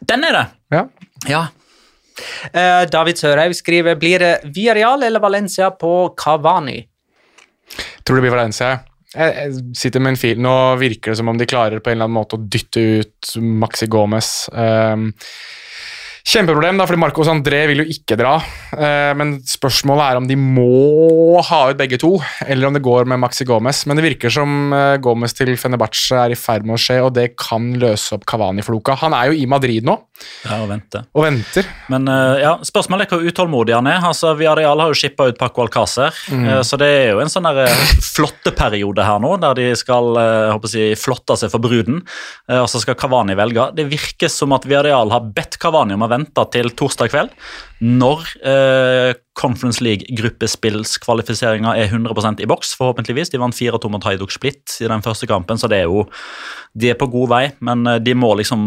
Den er det! Ja. Ja. Eh, David Sørhaug skriver blir det Villarreal eller Valencia på Cavani. Tror det blir Valencia. Jeg, jeg sitter med en fil. Nå virker det som om de klarer på en eller annen måte å dytte ut Maxi Gomez. Um, kjempeproblem, da, fordi Marcos André vil jo ikke dra. Eh, men spørsmålet er om de må ha ut begge to, eller om det går med Maxi Gomez. Men det virker som eh, Gomez til Fenebache er i ferd med å skje, og det kan løse opp Cavani-floka. Han er jo i Madrid nå ja, og venter. og venter. Men eh, ja, spørsmålet er hvor utålmodig han er. Altså, Villarreal har jo shippa ut Paco Alcácer, Mm. så det er jo en sånn eh, flotteperiode her nå, der de skal håper jeg flotte seg for bruden, og så skal Cavani velge. Det virker som at Villarreal har bedt Cavani om å vente til torsdag kveld, når eh, Conference League-gruppespillskvalifiseringa er 100% i boks, forhåpentligvis. De vant 4-2 mot Haiduk Split i den første kampen, så det er jo De er på god vei, men de må liksom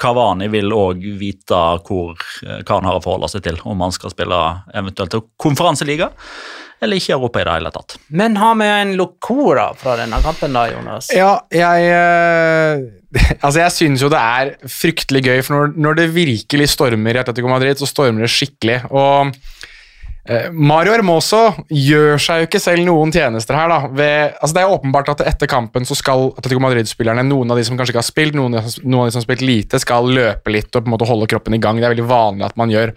Cavani vil òg vite hvor, eh, hva han har å forholde seg til, om han skal spille eventuelt konferanseliga eller ikke i Europa i det hele tatt. Men har vi en locora fra denne kampen, da, Jonas? Ja, jeg eh, *laughs* Altså, jeg syns jo det er fryktelig gøy, for når, når det virkelig stormer i Atletico Madrid, så stormer det skikkelig. Og Mario Hermoso gjør seg jo ikke selv noen tjenester her, da. Ved, altså, det er åpenbart at etter kampen så skal Atletico Madrid-spillerne, noen av de som kanskje ikke har spilt, noen, av noen av de som har spilt lite, skal løpe litt og på en måte holde kroppen i gang. Det er veldig vanlig at man gjør.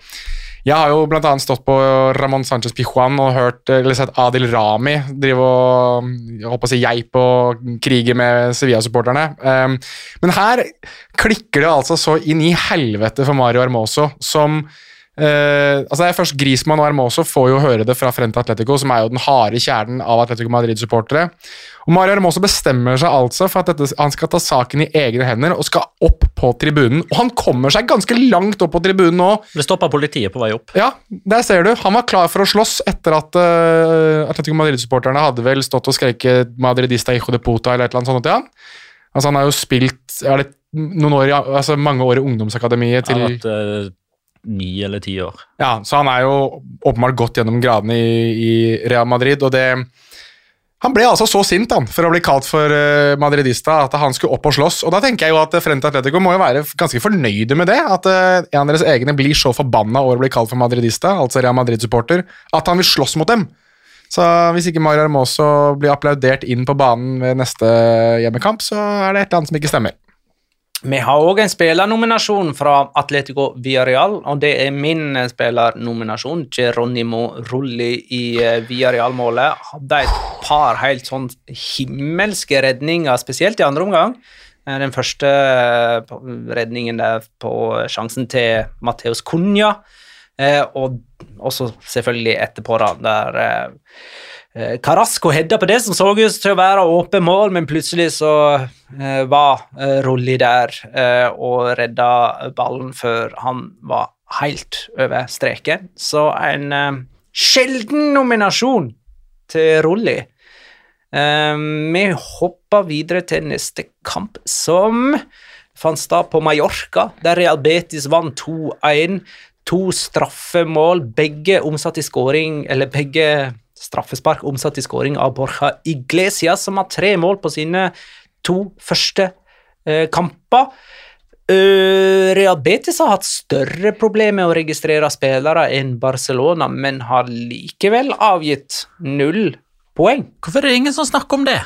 Jeg har jo annet stått på Ramón Sánchez Pijuan og hørt, eller sett Adil Rami drive og jeg håper å si geip og krige med Sevilla-supporterne. Um, men her klikker det altså så inn i helvete for Mario Armoso, som eh, altså er først Grismann og Hermoso får jo høre det fra Frente Atletico, som er jo den harde kjernen av Atletico Madrid-supportere. Og Mario Hermoso bestemmer seg altså for at dette, han skal ta saken i egne hender og skal opp på tribunen. Og han kommer seg ganske langt opp på tribunen nå. Det stoppa politiet på vei opp. Ja, der ser du. Han var klar for å slåss etter at uh, Atletico Madrid-supporterne hadde vel stått og skreket 'Madridista hijo de puta' eller et eller annet sånt til han. Altså, han har jo spilt er det noen år, altså mange år i ungdomsakademiet til ja, vært eh, ni eller ti år. Ja, så han er jo åpenbart gått gjennom gradene i, i Real Madrid, og det Han ble altså så sint han, for å bli kalt for eh, madridista at han skulle opp og slåss. Og da tenker jeg jo at Frente Atletico må jo være ganske fornøyde med det. At eh, en av deres egne blir så forbanna over å bli kalt for madridista, altså Real Madrid-supporter, at han vil slåss mot dem. Så hvis ikke Mario Hermoso blir applaudert inn på banen ved neste hjemmekamp, så er det et eller annet som ikke stemmer. Vi har òg en spillernominasjon fra Atletico Villarreal, og det er min spillernominasjon. Geronimo Rulli i eh, Villarreal-målet. Hadde et par helt sånn himmelske redninger, spesielt i andre omgang. Eh, Den første eh, redningen der på sjansen til Mateus Cunha, og også selvfølgelig etterpå, da, der Carasco hedda på det som så ut til å være åpen mål, men plutselig så eh, var eh, Rolli der eh, og redda ballen før han var helt over streken. Så en eh, sjelden nominasjon til Rolli. Eh, vi hopper videre til neste kamp, som fant sted på Mallorca, der Real Betis vant 2-1. To straffemål, begge omsatt i skåring, eller begge straffespark omsatt i skåring av Borja Iglesias, som har tre mål på sine to første eh, kamper. Uh, Real Betis har hatt større problemer med å registrere spillere enn Barcelona, men har likevel avgitt null poeng. Hvorfor er det ingen som snakker om det?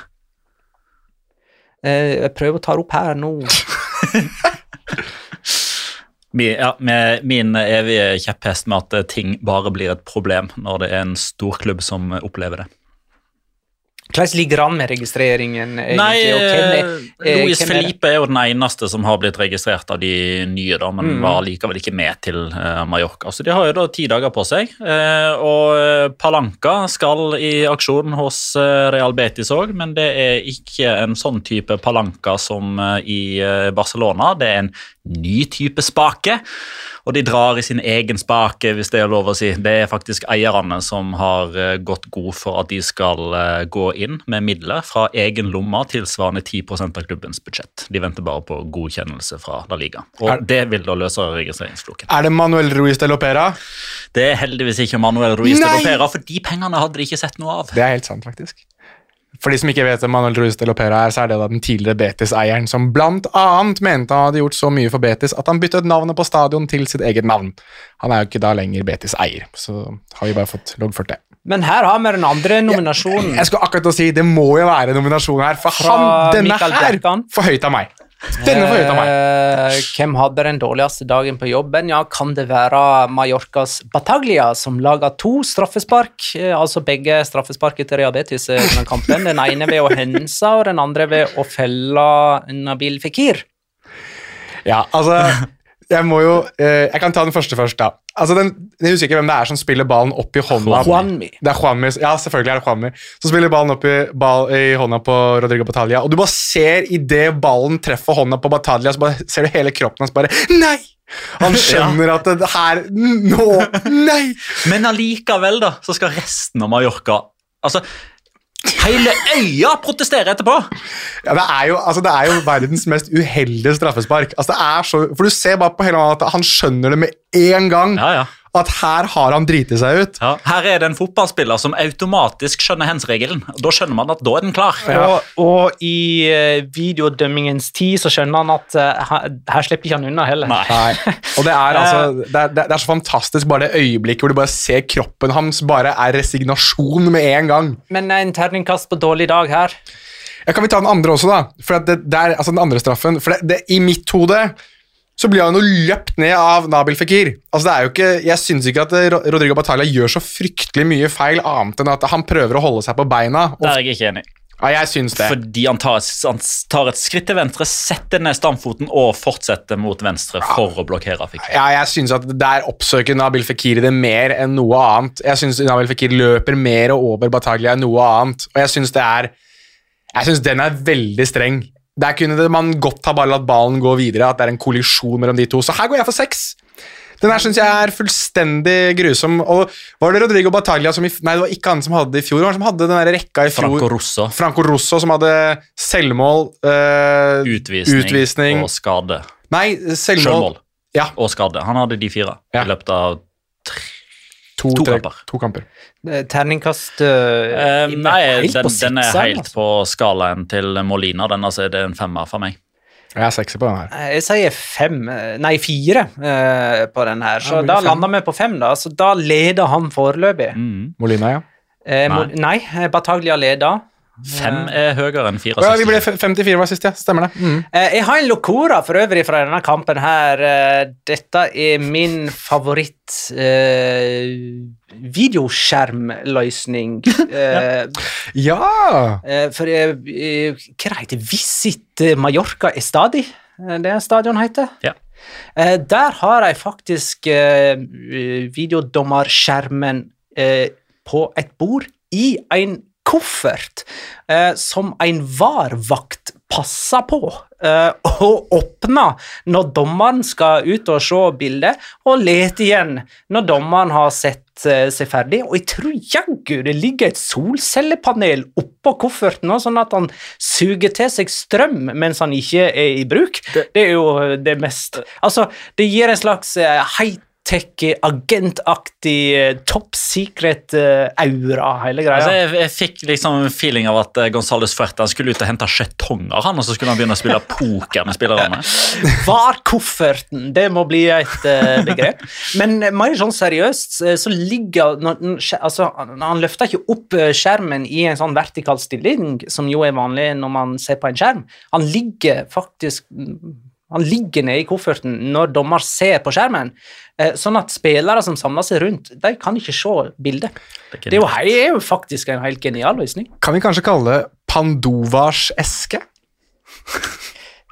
Eh, jeg prøver å ta det opp her nå. *laughs* Ja, med min evige kjepphest med at ting bare blir et problem når det er en storklubb som opplever det. Hvordan ligger han med registreringen? egentlig, Nei, er- eh, er? Felipe er jo den eneste som har blitt registrert av de nye, da, men Mm. var likevel ikke med til eh, Mallorca. Så de har jo da ti dager på seg. Eh, og eh, Palanca skal i aksjon hos eh, Real Betis òg, men det er ikke en sånn type Palanca som eh, i eh, Barcelona. Det er en ny type spake. Og de drar i sin egen spake, hvis det er lov å si. Det er faktisk eierne som har eh, gått god for at de skal eh, gå inn med midler fra egen lomme tilsvarende 10% av klubbens budsjett. De venter bare på godkjennelse fra La Liga. Og Er- det vil da løse registreringsfloken. Er det Manuel Ruiz de Lopera? Det er heldigvis ikke Manuel Ruiz de Lopera, for de pengene hadde de ikke sett noe av. Det er helt sant, faktisk. For de som ikke vet hvem Manuel Ruiz de Lopera er, så er det da den tidligere Betis-eieren som blant annet mente han hadde gjort så mye for Betis at han byttet navnet på stadion til sitt eget navn. Han er jo ikke da lenger Betis-eier, så har vi bare fått loggført det. Men her har vi den andre nominasjonen. Jeg skulle akkurat å si, Det må jo være nominasjon her, for han, denne her får for høyt av meg. Denne for ut av meg. Eh, hvem hadde den dårligste dagen på jobben? Ja, Kan det være Mallorcas Bataglia, som laga to straffespark? eh, altså begge straffesparket til Real under kampen. Den ene ved å hense, og den andre ved å felle Nabil Fikir. Ja, altså Jeg må jo eh, Jeg kan ta den første først, da. Altså, den, Jeg husker ikke hvem det er som spiller ballen opp i hånda. Juanmi. Det er Juanmi. Ja, selvfølgelig er det Juanmi. Som spiller ballen opp i, ball, i hånda på Rodrigo Batalia. Og du bare ser idet ballen treffer hånda på Batalia, så bare ser du hele kroppen hans bare Nei! Han *laughs* skjønner at det her Nå! Nei! Men allikevel, da, så skal resten av Mallorca Altså, hele øya protesterer etterpå! Ja, det, er jo, altså, det er jo verdens mest uheldige straffespark. Altså, det er så, for Du ser bare på hele at han skjønner det med en gang. Ja, ja. At her har han driti seg ut. Ja, her er det en fotballspiller som automatisk skjønner hands-regelen. Da skjønner man at da er den klar. Og, og i eh, videodømmingens tid så skjønner han at eh, her, her slipper ikke han unna heller. Nei. Nei. Og det er, *laughs* altså, det, er, det er så fantastisk bare det øyeblikket hvor du bare ser kroppen hans bare er resignasjon med en gang. Men en terningkast på dårlig dag her. Ja, kan vi ta den andre også, da? For det, det er, altså den andre straffen For det, det, I mitt hode så blir han jo løpt ned av Nabil Fikir. Altså det er jo ikke, Jeg syns ikke at Rodrigo Batalla gjør så fryktelig mye feil, annet enn at han prøver å holde seg på beina. Og, Der er jeg ikke enig. ja, jeg syns det. Fordi han tar, han tar et skritt til venstre, setter ned stamfoten og fortsetter mot venstre for å blokkere Fikir. Ja, jeg synes at Der oppsøker Nabil Fikir det mer enn noe annet. Jeg synes Nabil Fikir løper mer over Bataglia enn noe annet. Og jeg synes det er Jeg synes den er veldig streng. Der kunne det, man godt ha bare latt ballen gå videre, at det er en kollisjon mellom de to. Så her går jeg for seks. Den her syns jeg er fullstendig grusom. Og var det Rodrigo Bataglia som i, Nei, det var ikke han som hadde det i fjor. Han som hadde den der rekka i fjor? Franco Rosso. Franco Rosso, som hadde selvmål, eh, Utvisning, utvisning og skade. Nei, selvmål. Selvmål Ja. og skade. Han hadde de fire Ja. i løpet av To, To tre- kamper. To kamper. Eh, Terningkast uh, Eh, Nei, den, på den er helt altså. på skalaen til Molina. Den altså, er en femmer for meg. Jeg er sekser på den her. Jeg sier fem, nei fire uh, på den her, så Ja, da lander vi på fem, da. Så da leder han foreløpig. Mm. Molina, ja. Eh, nei. nei, Bataglia leder. Fem er høyere enn Å ja, vi ble f- 54 var sist, ja. Stemmer det. Mm. Eh, jeg har en locora for øvrig fra denne kampen her. Eh, dette er min favoritt eh, videoskjermløsning. ja. *laughs* Ja! eh, for eh, eh, hva det heter Visit Mallorca Estadi? Eh, Det er stadion heter? Ja. Eh, der har jeg faktisk eh, videodommerskjermen eh, på et bord i en koffert eh, som en VAR-vakt passer på eh, og åpner når dommeren skal ut og se bildet, og leter igjen når dommeren har sett eh, seg ferdig. Og jeg tror jaggu det ligger et solcellepanel oppå kofferten, sånn at han suger til seg strøm mens han ikke er i bruk. Det, er jo det mest Altså, det gir en slags eh, high-tech, agentaktig, eh, top secret-aura, hele greia. Altså, jeg, jeg fikk liksom feeling av at eh, Gonzales Fuerta skulle ut og hente skjetonger, han, og så skulle han begynne å spille poker med spillerne. *laughs* VAR-kofferten, det må bli et uh, begrep. Men eh, mer sånn seriøst, eh, så ligger altså, Han løfter ikke opp eh, skjermen i en sånn vertikal stilling, som jo er vanlig når man ser på en skjerm. Han ligger faktisk mm, Han ligger nede i kofferten når dommer ser på skjermen, eh, sånn at spillere som samler seg rundt, de kan ikke se bildet. Det er jo, hei, er jo faktisk en helt genial løsning. Kan vi kanskje kalle det Pandovas eske?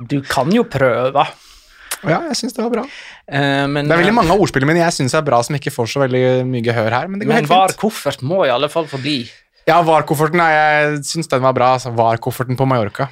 Du kan jo prøve. Ja, jeg syns det var bra. Uh, men, Det er veldig mange av ordspillene mine jeg syns er bra, som ikke får så veldig mye gehør her. Men det går men helt var fint. koffert må i alle fall få bli. Ja, VAR-kofferten jeg syns den var bra. Altså, VAR-kofferten på Mallorca.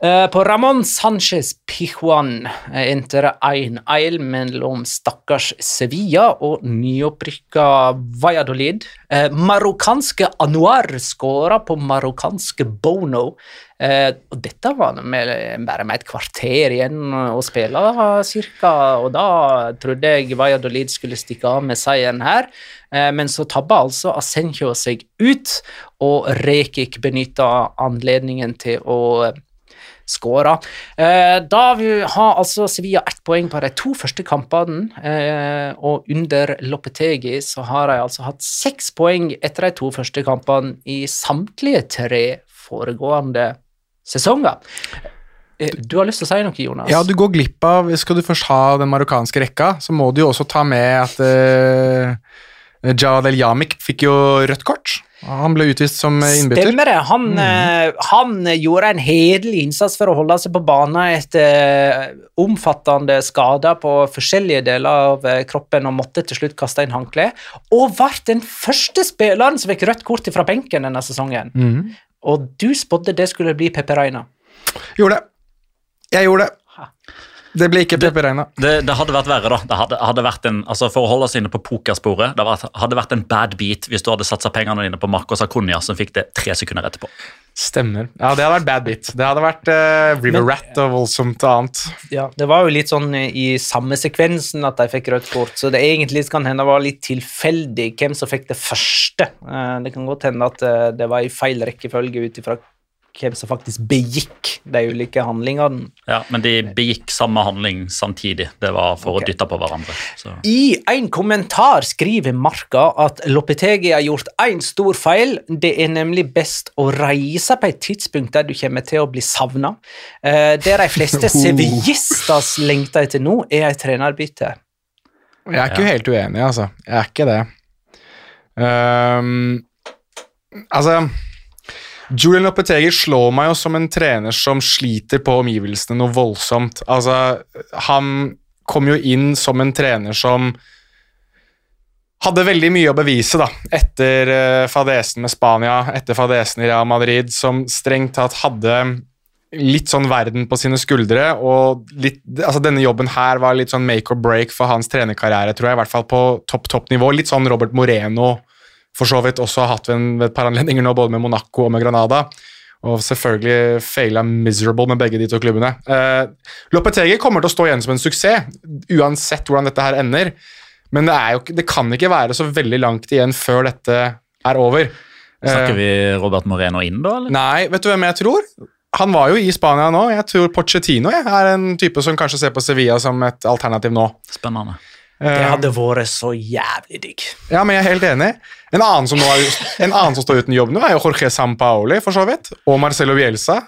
Eh, På Ramón Sánchez Pijuan eh, endte det 1-1 mellom stakkars Sevilla og nyopprykka Valladolid. Eh, Marokkanske Anwar skåra på marokkanske Bono. Eh, og dette var med, bare med et kvarter igjen å spille, cirka, og da trodde jeg Valladolid skulle stikke av med seieren her. Eh, men så tabba altså Asenjo seg ut, og Rekik benytta anledningen til å skåra. Eh, da har altså Sevilla ett poeng på de to første kampene, eh, og under Lopetegi så har de altså hatt seks poeng etter de to første kampene i samtlige tre foregående sesonger. Eh, du har lyst til å si noe, Jonas? Ja, du går glipp av Skal du først ha den marokkanske rekka, så må du jo også ta med at uh, Jawad El Yamik fikk jo rødt kort. Han ble utvist som eh, innbytter. Stemmer det. Han, eh, han gjorde en hederlig innsats for å holde seg på banen etter eh, omfattende skader på forskjellige deler av eh, kroppen og måtte til slutt kaste inn håndkle. Og ble den første spilleren som fikk rødt kort fra benken denne sesongen. Mm. Og du spådde det skulle bli Pepe Reina. Gjorde det. Jeg gjorde det. Det ble ikke Pepe Reina. Det, det hadde vært verre, da. Det hadde, hadde vært en, altså For å holde oss inne på pokersporet, det hadde, hadde vært en bad beat hvis du hadde satsa pengene dine på Marcos Acuña, som fikk det tre sekunder etterpå. Stemmer. Ja, det hadde vært bad beat. Det hadde vært uh, River Men- Rat og voldsomt annet. Ja, Det var jo litt sånn eh, i samme sekvensen at de fikk rødt kort, så det egentlig kan hende var litt tilfeldig hvem som fikk det første. Uh, Det kan godt hende at uh, det var i feil rekkefølge ut ifra hvem som faktisk begikk de ulike handlingene. Ja, Men de begikk samme handling samtidig. Det var for okay. å dytte på hverandre. Så. I en kommentar skriver Marka at Lopetegi har gjort én stor feil. Det er nemlig best å reise på et tidspunkt der du kommer til å bli savna. Det de fleste *laughs* sevillistas lengter etter nå, er et trenerbytte. Jeg er ikke helt uenig, altså. Jeg er ikke det. Um, altså Julian Lopetegi slår meg jo som en trener som sliter på omgivelsene noe voldsomt. Altså, han kom jo inn som en trener som hadde veldig mye å bevise da, etter eh, fadesen med Spania, etter fadesen i Real Madrid, som strengt tatt hadde litt sånn verden på sine skuldre, og litt, altså denne jobben her var litt sånn make or break for hans trenerkarriere, tror jeg, i hvert fall på topp, topp nivå. Litt sånn Robert Moreno for så vidt også har hatt ved, en, ved et par anledninger nå, både med Monaco og med Granada. Og selvfølgelig faila miserable med begge de to klubbene. Eh, Lopetegi kommer til å stå igjen som en suksess, uansett hvordan dette her ender. Men det, jo, det kan ikke være så veldig langt igjen før dette er over. Snakker Eh, vi Robert Moreno inn, da? eller? Nei, vet du hvem jeg tror? Han var jo i Spania nå. Jeg tror Pochettino jeg, er en type som kanskje ser på Sevilla som et alternativ nå. Spennende. Det Eh, hadde vært så jævlig digg. Ja, men jeg er helt enig. En annen som, nå er, en annen som står uten jobb nå, er jo Jorge Sampaoli, for så vidt. Og Marcelo Bielsa.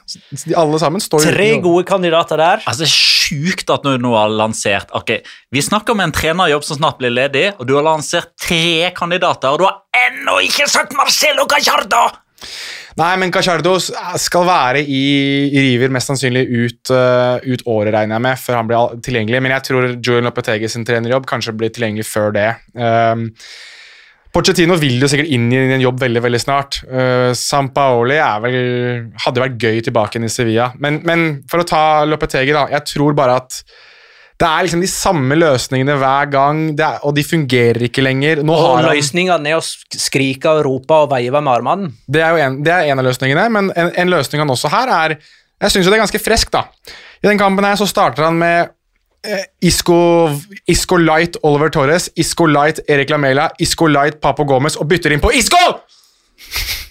De alle sammen står Tre uten jobb. gode kandidater der. Altså, Det er sjukt at du nå har lansert Ok, Vi snakker om en trenerjobb som snart blir ledig, og du har lansert tre kandidater, og du har ennå ikke sagt Marcelo Gallardo! Nei, men Cacciardo skal være i, River mest sannsynlig ut, uh, ut året, regner jeg med, før han blir tilgjengelig. Men jeg tror Julian Lopetegi sin trenerjobb kanskje blir tilgjengelig før det. Um, Pochettino vil jo sikkert inn i en jobb veldig veldig snart. Uh, Sampaoli hadde vært gøy tilbake inn i Sevilla. Men, men for å ta Lopetegi, da. Jeg tror bare at det er liksom de samme løsningene hver gang, det er, og de fungerer ikke lenger. Nå Og har han, er å skrike og rope og veive med armene. det er jo en, det er en av løsningene, men en, en løsning han også her er Jeg syns det er ganske friskt, da. I den kampen her så starter han med eh, Isco, Isco Light Oliver Torres, Isco Light Erik Lamela, Isco Light Papo Gomez og bytter inn på Isco! *laughs*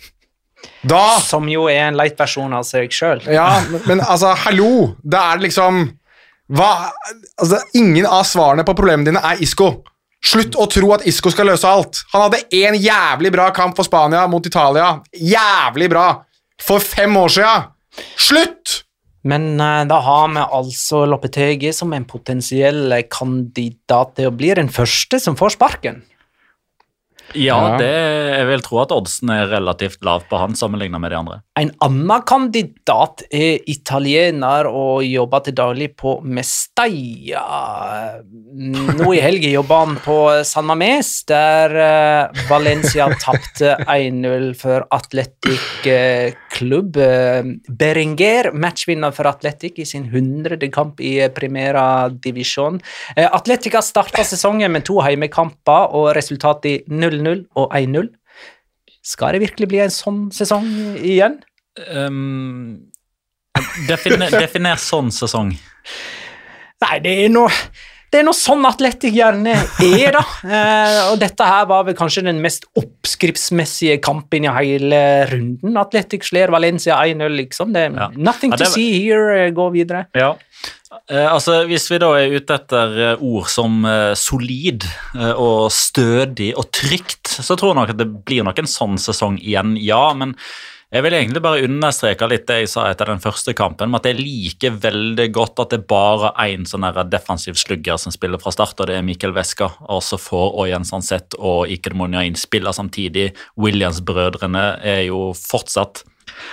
Da Som jo er en light versjon av seg sjøl. Ja, men, men altså, hallo! Da er det liksom hva, altså, Ingen av svarene på problemene dine er Isco. Slutt å tro at Isco skal løse alt. Han hadde én jævlig bra kamp for Spania mot Italia. Jævlig bra! For fem år sia! Slutt! Men eh, da har vi altså Lopetegi som en potensiell kandidat til å bli den første som får sparken. Ja, det, jeg vil tro at oddsen er relativt lav på han sammenlignet med de andre. En annen kandidat er italiener og jobber til daglig på Mestalla. Nå i helga jobber han på San Mames, der eh, Valencia tapte 1-0 for Atletic eh, Klubb. Eh, Berenger, matchvinner for Atletic i sin hundrede kamp i eh, Primera Divisjon. Atletica starta sesongen med to heimekamper og resultat i 0-0 og 1-0. Skal det virkelig bli en sånn sesong igjen? Um, definer, *laughs* definer sånn sesong. Nei, det er noe det er noe sånn Atletic gjerne er, da. Eh, og dette her var vel kanskje den mest oppskriftsmessige kampen i hele runden. Atletic slår Valencia 1-0, liksom. Det Ja. nothing Ja, det to see here. eh, Gå videre. Ja. Eh, altså, Hvis vi da er ute etter eh, ord som eh, solid og stødig og trygt, så tror jeg nok at det blir nok en sånn sesong igjen, ja. Men jeg vil egentlig bare understreke litt det jeg sa etter den første kampen, med at jeg liker veldig godt at det er bare én sånn defensiv slugger som spiller fra start, og det er Mikkel Veska. Og så får Oyen Sansett og Ikedemonia Monjain spille samtidig. Williams-brødrene er jo fortsatt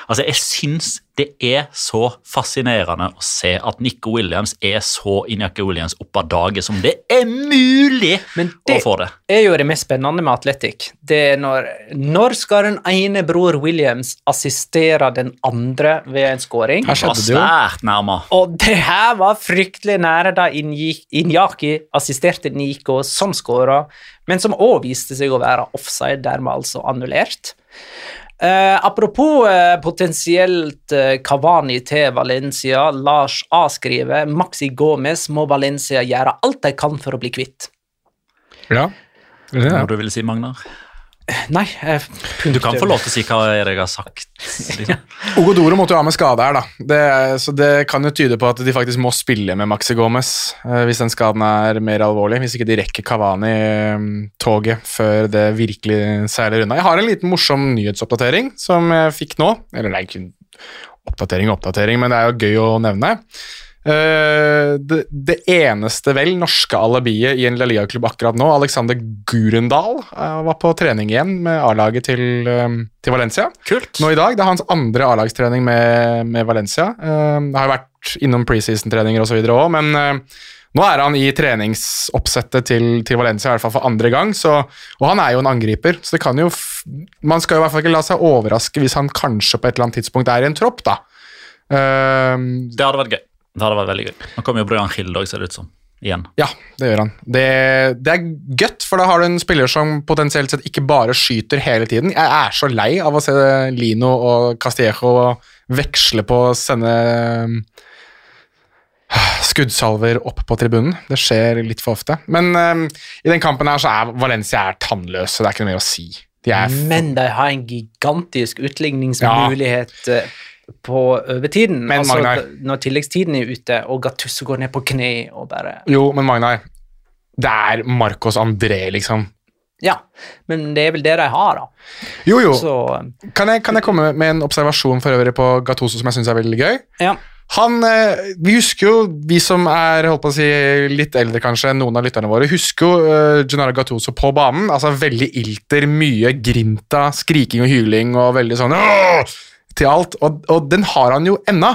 Altså, jeg syns det er så fascinerende å se at Nico Williams er så Injaki Williams opp av dage som det er mulig Men å det få det. er jo det mest spennende med Atletic. Det er når, når skal den ene bror Williams assistere den andre ved en scoring? Her Det var skjedde det jo. svært nærme. Og det her var fryktelig nære da Inyaki assisterte Nico, som skåra, men som òg viste seg å være offside, dermed altså annullert. Eh, apropos eh, potensielt eh, Cavani til Valencia, Lars A skriver Maxi Gomez må Valencia gjøre alt de kan for å bli kvitt. Ja. Det er det. du vil si, Magnar? Nei, Du kan få lov til å si hva jeg har sagt. Liksom. *laughs* Ogodoro måtte jo ha med skade her, da. Det, så det kan jo tyde på at de faktisk må spille med Maxi Gomez eh, hvis den skaden er mer alvorlig. Hvis ikke de rekker Kavani-toget før det virkelig seiler unna. Jeg har en liten morsom nyhetsoppdatering som jeg fikk nå. Eller det er ikke oppdatering og oppdatering, men det er jo gøy å nevne. Eh, det, det eneste vel norske alibiet i en La Liga-klubb akkurat nå, Alexander Gurendal, uh, var på trening igjen med A-laget til, um, til Valencia Kult. nå i dag. Det er hans andre A-lagstrening med, med Valencia. Uh, det har jo vært innom preseason-treninger osv. òg, men eh, nå er han i treningsoppsettet til, til Valencia, i hvert fall for andre gang. Så, og han er jo en angriper, så det kan jo man skal jo i hvert fall ikke la seg overraske hvis han kanskje på et eller annet tidspunkt er i en tropp, da. Eh, Det hadde vært gøy. Det hadde vært veldig gøy. Nå kommer jo Brian Hild òg, ser det ut som. Igjen. Ja, det gjør han. Det, det er gøtt, for da har du en spiller som potensielt sett ikke bare skyter hele tiden. Jeg er så lei av å se Lino og Castillejo veksle på å sende um, skuddsalver opp på tribunen. Det skjer litt for ofte. Men um, i den kampen her så er Valencia er tannløse, det er ikke noe mer å si. De er Men de har en gigantisk utligningsmulighet eh, på overtiden. Men, altså, Magnar- når tilleggstiden er ute, og Gattusso går ned på kne og bare Jo, men Magnar, det er Marcos André, liksom. Ja, men det er vel det de har, da. Jo, jo. Så Kan jeg, kan jeg komme med en observasjon for øvrig på Gattuso som jeg syns er veldig gøy? ja. Han, eh, Vi husker jo, vi som er holdt på å si, litt eldre kanskje, enn noen av lytterne våre, husker jo uh, Gennaro Gattuso på banen. altså Veldig ilter, mye grinta, skriking og hyling og veldig sånn «Åh!» Til alt. Og, og den har han jo ennå.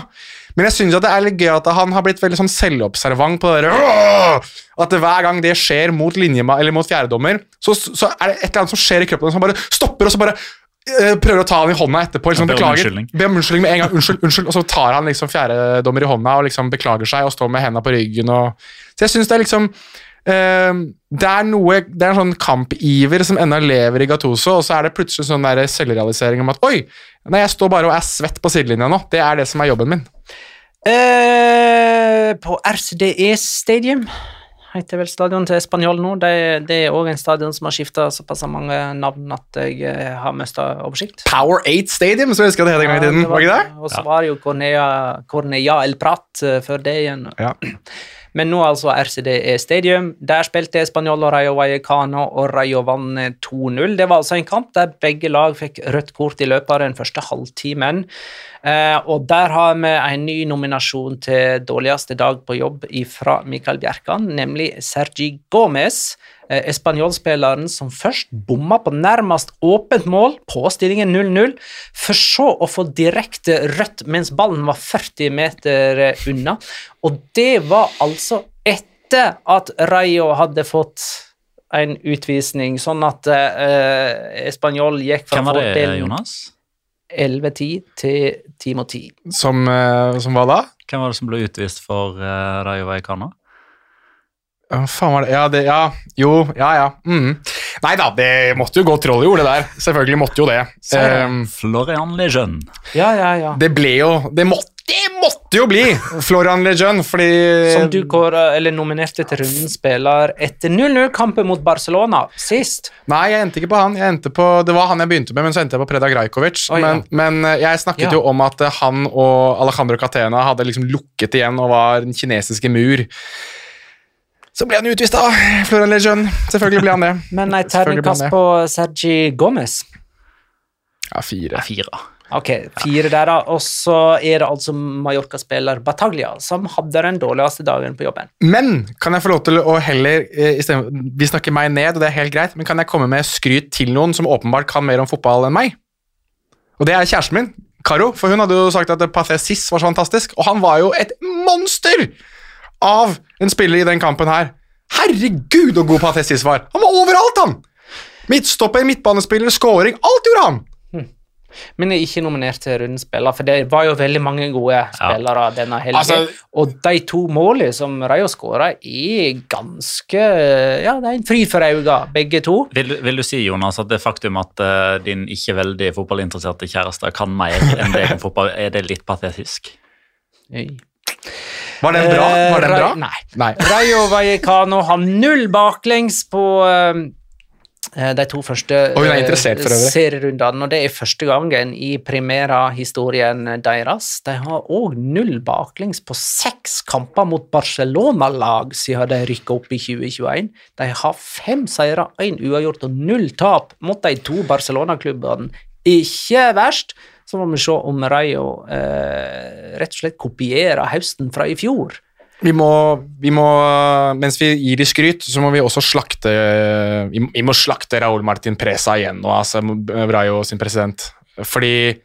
Men jeg synes at det er litt gøy at han har blitt veldig sånn selvobservant på det der, At hver gang det skjer mot linjema, eller mot fjerdedommer, så, så er det et eller annet som skjer i kroppen som bare stopper, og så bare øh, prøver å ta han i hånda etterpå. Liksom, Ja, beklager. Be om unnskyldning med en gang. Unnskyld, unnskyld. Og så tar han liksom fjerdedommer i hånda og liksom beklager seg og står med hendene på ryggen. Og... Så jeg syns det er liksom øh, Det er noe Det er en sånn kampiver som ennå lever i Gattuso, og så er det plutselig sånn der selvrealisering om at oi, nei, jeg står bare og er svett på sidelinja nå. Det er det som er jobben min. Eh, på RCDE Stadium heter vel stadion til Spanjol nå. Det, det er òg en stadion som har skifta såpass mange navn at jeg eh, har mista oversikt. Power 8 Stadium, så jeg husker det het en gang i tiden. Og så var det jo Cornea, Cornea El Prat eh, før det igjen. Ja. Men nå altså RCDE Stadium. Der spilte Spanjol og Rayo Vallecano, og Rayo vant 2-0. Det var altså en kamp der begge lag fikk rødt kort i løpet av den første halvtimen. Eh, og der har vi en ny nominasjon til dårligste dag på jobb fra Mikael Bjerkan, nemlig Sergi Gomez. Eh, Espanjolspilleren som først bomma på nærmest åpent mål på stillingen 0-0, for så å få direkte rødt mens ballen var 40 meter eh, unna. Og det var altså etter at Rayo hadde fått en utvisning, sånn at eh, Spanjol gikk fra Hvem var det, Jonas? 11-10 til 10 mot 10. Som, eh, som var da? Hvem var det som ble utvist for uh, Rayo Vallecano? Hva faen var det Ja, det, ja. Jo, ja, ja. Mm. Nei da, det måtte jo gå troll i ordet der. Selvfølgelig måtte jo det. Um, Florian Lejeune. Ja, ja, ja. det ble jo Det måtte, det måtte jo bli Florian Lejeune, fordi Som du kåra, eller nominerte til rundens spiller etter 0-0-kampen mot Barcelona sist. Nei, jeg endte ikke på han. Jeg endte på, det var han jeg begynte med, men så endte jeg på Preda Grajkovic. Oh, ja. men, men eh, jeg snakket Ja. jo om at eh, han og Alejandro Catena hadde liksom lukket igjen og var den kinesiske mur. Så ble han utvist, da. Florian Lejeune. Selvfølgelig ble han det. *laughs* Men nei, terningkast på Sergi Gomez. Ja, fire. Fire. Ok, fire der, da. Og så er det altså Mallorca-spiller Bataglia som hadde den dårligste dagen på jobben. Men kan jeg få lov til å heller eh, stedet, Vi snakker meg ned, og det er helt greit, men kan jeg komme med skryt til noen som åpenbart kan mer om fotball enn meg? Og det er kjæresten min, Karo, for hun hadde jo sagt at Pathé Siss var så fantastisk, og han var jo et monster av en spiller i den kampen her. Herregud, så god Pathé Siss var! Han var overalt, han! Midtstopper, midtbanespiller, scoring, alt gjorde han! Men er ikke nominert til rundens spiller, for det var jo veldig mange gode spillere denne helgen. Altså- og de to målene som Rayo skåra, er ganske Ja, det er en fryd for øynene, begge to. Vil, vil du si Jonas, at det faktum at uh, din ikke veldig fotballinteresserte kjæreste kan mer enn deg om fotball, er det litt patetisk? Var den bra? Var den Eh, bra? Ra- Nei. Nei. Rayo Vallecano har null baklengs på eh, de to første Og hun er for eh, serierundene, og det er første gangen i Primera-historien deres. De har òg null baklengs på seks kamper mot Barcelona-lag siden de rykka opp i 2021. De har fem seire, én uavgjort og null tap mot de to Barcelona-klubbene. Ikke verst. Så må vi se om Rayo eh, rett og slett kopierer høsten fra i fjor. Vi må, vi må, mens vi gir de skryt, så må vi også slakte må, vi må slakte Raúl Martin Presa igjen nå, altså Rayo sin president. Fordi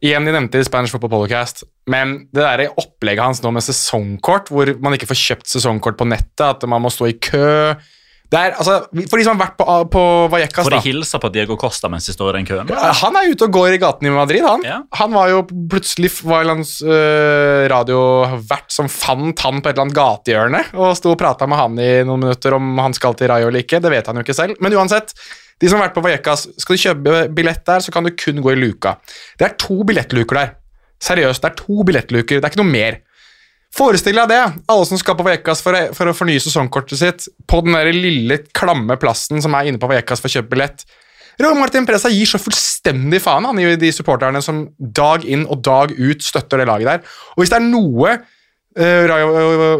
Igjen, de nevnte det i Spanish Football Podcast, men det der opplegget hans nå med sesongkort, hvor man ikke får kjøpt sesongkort på nettet, at man må stå i kø er, altså, For de som har vært på, på Vallecas, Får de hilse på Diego Costa mens de står i den køen? ja, Han er ute og går i gatene i Madrid, han. Ja. Han var jo plutselig var en uh, radiovert som fant han på et eller annet gatehjørne og sto og prata med han i noen minutter om han skal til Rayo eller ikke. Det vet han jo ikke selv. Men uansett, de som har vært på Vallecas, skal du kjøpe billett der, så kan du kun gå i luka. Det er to billettluker der. Seriøst, det er to billettluker. Det er ikke noe mer. Forestill deg det, alle som skal på Vekas for, å- for å fornye sesongkortet sitt, på den der lille, klamme plassen som er inne på Vekas for å kjøpe billett. Raúl Martin Presa gir så fullstendig faen han i de supporterne som dag inn og dag ut støtter det laget der. Og hvis det er noe uh,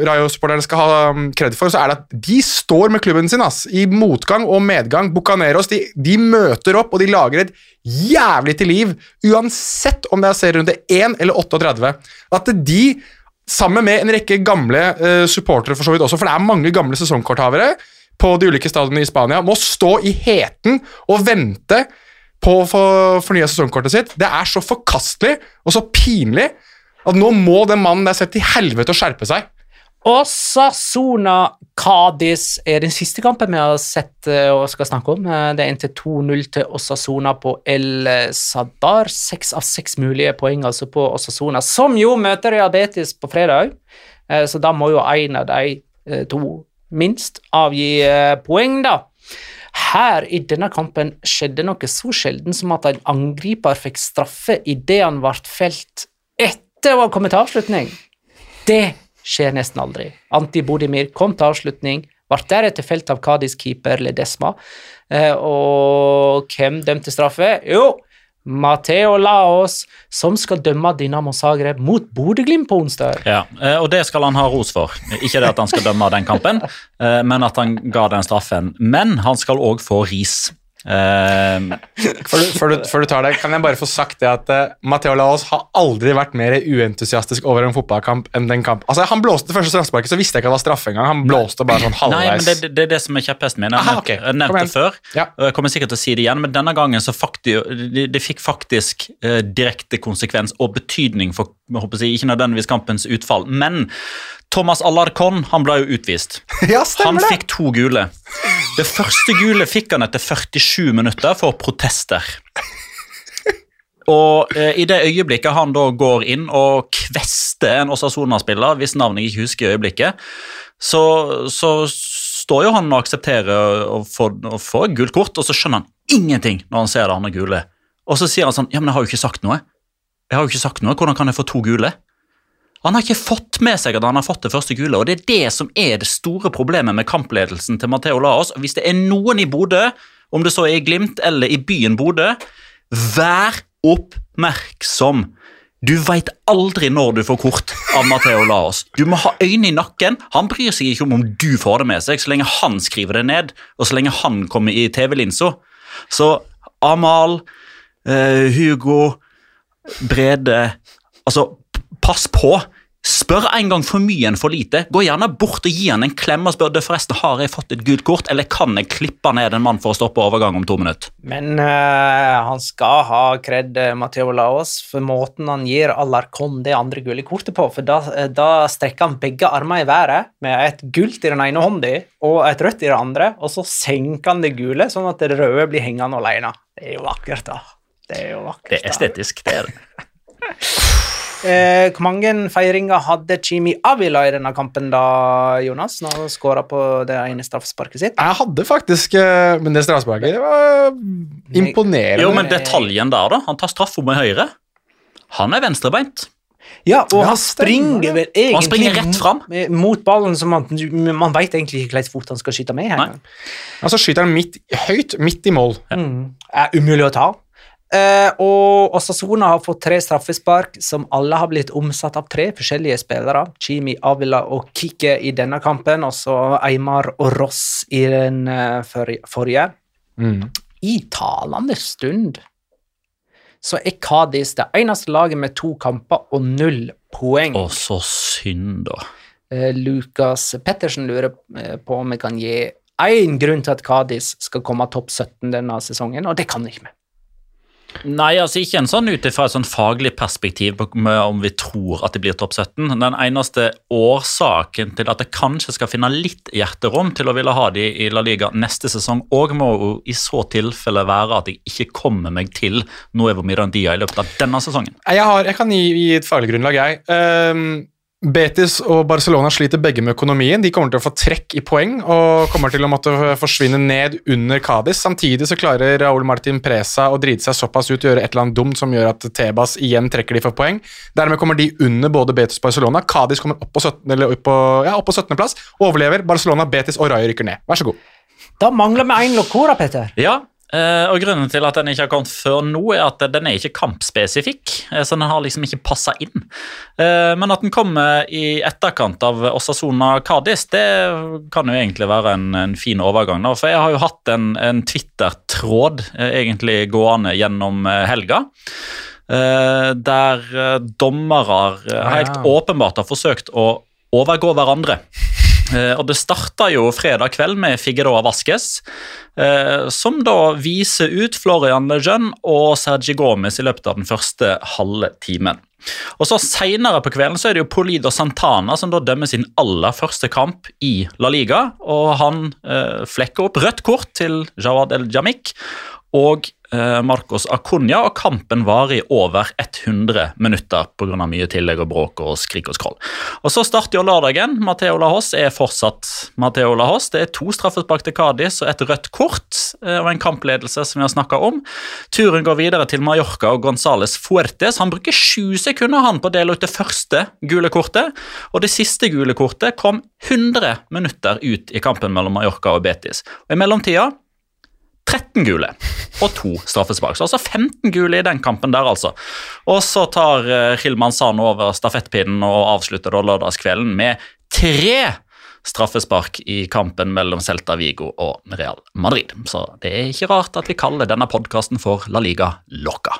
Rayo-supporterne skal ha um, kred for, så er det at de står med klubben sin ass, i motgang og medgang. Bucaneros de, de møter opp, og de lager et jævlig til liv, uansett om det er serierunde 1 eller 38. At de Sammen med en rekke gamle uh, supportere, for så vidt også, for det er mange gamle sesongkorthavere på de ulike stadionene i Spania, må stå i heten og vente på å få fornya sesongkortet sitt. Det er så forkastelig og så pinlig at nå må den mannen der sett til helvete å skjerpe seg. Osasuna Cádiz er den siste kampen vi har sett eh, og skal snakke om. Det Det endte 2-0 til Osasuna på El Sadar. Seks av seks mulige poeng altså på Osasuna, som jo møter Diabetes på fredag. Eh, Så da må jo en av de eh, to minst avgi eh, poeng, da. Her i denne kampen skjedde noe så sjelden som at en angriper fikk straffe idet han ble felt etter å ha kommet til avslutning. Det skjer nesten aldri. Anti Bodimir kom til avslutning, ble deretter felt av Kadis keeper Ledesma. Eh, og hvem dømte straffe? Jo, Mateo Laos, som skal dømme Dinamo Zagreb mot Bodø-Glimt på onsdag. Ja, eh, og det skal han ha ros for. Ikke det at han skal dømme den kampen, eh, men at han ga den straffen. Men han skal òg få ris. Eh, Før du, før, du, før du tar det, kan jeg bare få sagt det at uh, Matheo Laos har aldri vært mer uentusiastisk over en fotballkamp enn den kamp. Altså, Han blåste det første straffesparket, så visste jeg ikke det var straffe engang. Han blåste bare sånn halvveis. Nei, men det, det er det som er kjepphesten min. Jeg har okay. nevnt- det før, Ja. og jeg kommer sikkert til å si det igjen, men denne gangen så faktisk, det, det fikk faktisk uh, direkte konsekvens og betydning for jeg ikke nødvendigvis kampens utfall. Men Thomas Alarcon han ble jo utvist. *laughs* ja, Han fikk to gule. Det første gule fikk han etter 47 minutter for protester. Og eh, I det øyeblikket han da går inn og kvester en Osasona-spiller, hvis navnet jeg ikke husker i øyeblikket, så, så står jo han og aksepterer å få, å få gult kort, og så skjønner han ingenting når han ser det andre gule. Og så sier han sånn Ja, men jeg har jo ikke sagt noe. Jeg har jo ikke sagt noe. Hvordan kan jeg få to gule? Han har ikke fått med seg at han har fått det første gule, og det er det som er det store problemet med kampledelsen til Matheo Laos. Hvis det er noen i Bodø, om det så er i Glimt eller i byen Bodø, vær oppmerksom. Du veit aldri når du får kort av Matheo Laos. Du må ha øynene i nakken. Han bryr seg ikke om om du får det med seg, så lenge han skriver det ned, og så lenge han kommer i TV-linsa. Så Amal, eh, Hugo, Brede Altså, pass på. Spør en gang for mye enn for lite. Gå gjerne bort og gi han en klem og spør «Du, forresten, har jeg fått et gult kort, eller kan jeg klippe ned en mann for å stoppe overgang om to minutter. Men uh, han skal ha kred, eh, Matteo Laos, for måten han gir Alarcon det andre gule kortet på. For da, eh, da strekker han begge armer i været med et gult i den ene hånda og et rødt i den andre, og så senker han det gule, sånn at det røde blir hengende alene. Det er jo vakkert, da. Det er jo vakkert. Det er estetisk, det er det. *laughs* Eh, hvor mange feiringer hadde Chimi Avila i denne kampen, da, Jonas, når han skåra på det ene straffesparket sitt? Jeg hadde faktisk eh, Men det straffesparket var imponerende. Jo, men detaljen der, da. Han tar straffa med høyre. Han er venstrebeint. Ja, og Ja, han springer vel egentlig Han springer rett fram. mot ballen, så man, man veit egentlig ikke hvilken fot han skal skyte med. Nei. Her. Og så skyter han midt, høyt midt i mål. Mm. Er umulig å ta. Eh, og Osasona har fått tre straffespark som alle har blitt omsatt av tre forskjellige spillere. Chimi, Avila og Kike i denne kampen, og så Eimar og Ross i den eh, forrige. Mm. I talende stund så er Kadis det eneste laget med to kamper og null poeng. Å, så synd, da. Eh, Lukas Pettersen lurer på om vi kan gi én grunn til at Kadis skal komme topp 17 denne sesongen, og det kan vi ikke. med. Nei, altså ikke en sånn ut ifra et sånn faglig perspektiv på om vi tror at det blir topp 17. Den eneste årsaken til at jeg kanskje skal finne litt hjerterom til å ville ha de i La Liga neste sesong, og må jo i så tilfelle være at jeg ikke kommer meg til Nuevo Mirandia i løpet av denne sesongen. Jeg, har, jeg kan gi, gi et faglig grunnlag, jeg. Ehm, Betis og Barcelona sliter begge med økonomien. De kommer til å få trekk i poeng og kommer til å måtte forsvinne ned under Cádiz. Samtidig så klarer Raúl Martin Presa å drite seg såpass ut og gjøre et eller annet dumt som gjør at Tebas igjen trekker de for poeng. Dermed kommer de under både Betis og Barcelona. Cádiz kommer opp på 17. Eller opp på, ja, opp på 17. plass. Overlever. Barcelona, Betis og Rayo rykker ned. Vær så god. Da mangler vi én Locora, Petter. Ja, eh, og grunnen til at den ikke har kommet før nå, er at den er ikke kampspesifikk, eh, så den har liksom ikke passa inn. Uh, Men at den kommer i etterkant av Osasona Cádiz, det kan jo egentlig være en, en fin overgang. Da. For jeg har jo hatt en, en Twitter-tråd uh, egentlig gående gjennom helga. Der dommere helt Ja. åpenbart har forsøkt å overgå hverandre. Eh, og Det starta jo fredag kveld med Figueroa Vasques, eh, som da viser ut Florian Lejeune og Sergi Gomez i løpet av den første halve timen. Og så Senere på kvelden så er det jo Polido Santana som da dømmer sin aller første kamp i La Liga. og Han eh, flekker opp rødt kort til Jawad El Jamik og Marcos Acuña, og kampen varer i over 100 minutter pga. mye tillegg og bråk og skrik og skroll. Og Så starter jo lørdagen. Mateo Lahos er fortsatt Mateo Lahos. Det er to straffespark til Cádiz og et rødt kort eh, og en kampledelse som vi har snakka om. Turen går videre til Mallorca og Gonzales Fuertes. Han bruker sju sekunder han på å dele ut det første gule kortet, og det siste gule kortet kom 100 minutter ut i kampen mellom Mallorca og Betis. Og I mellomtida 13 gule og to straffespark. Så altså 15 gule i den kampen der, altså. Og så tar Hilman Sano over stafettpinnen og avslutter da lørdagskvelden med tre straffespark i kampen mellom Celta Vigo og Real Madrid. Så det er ikke rart at vi kaller denne podkasten for La Liga Locca.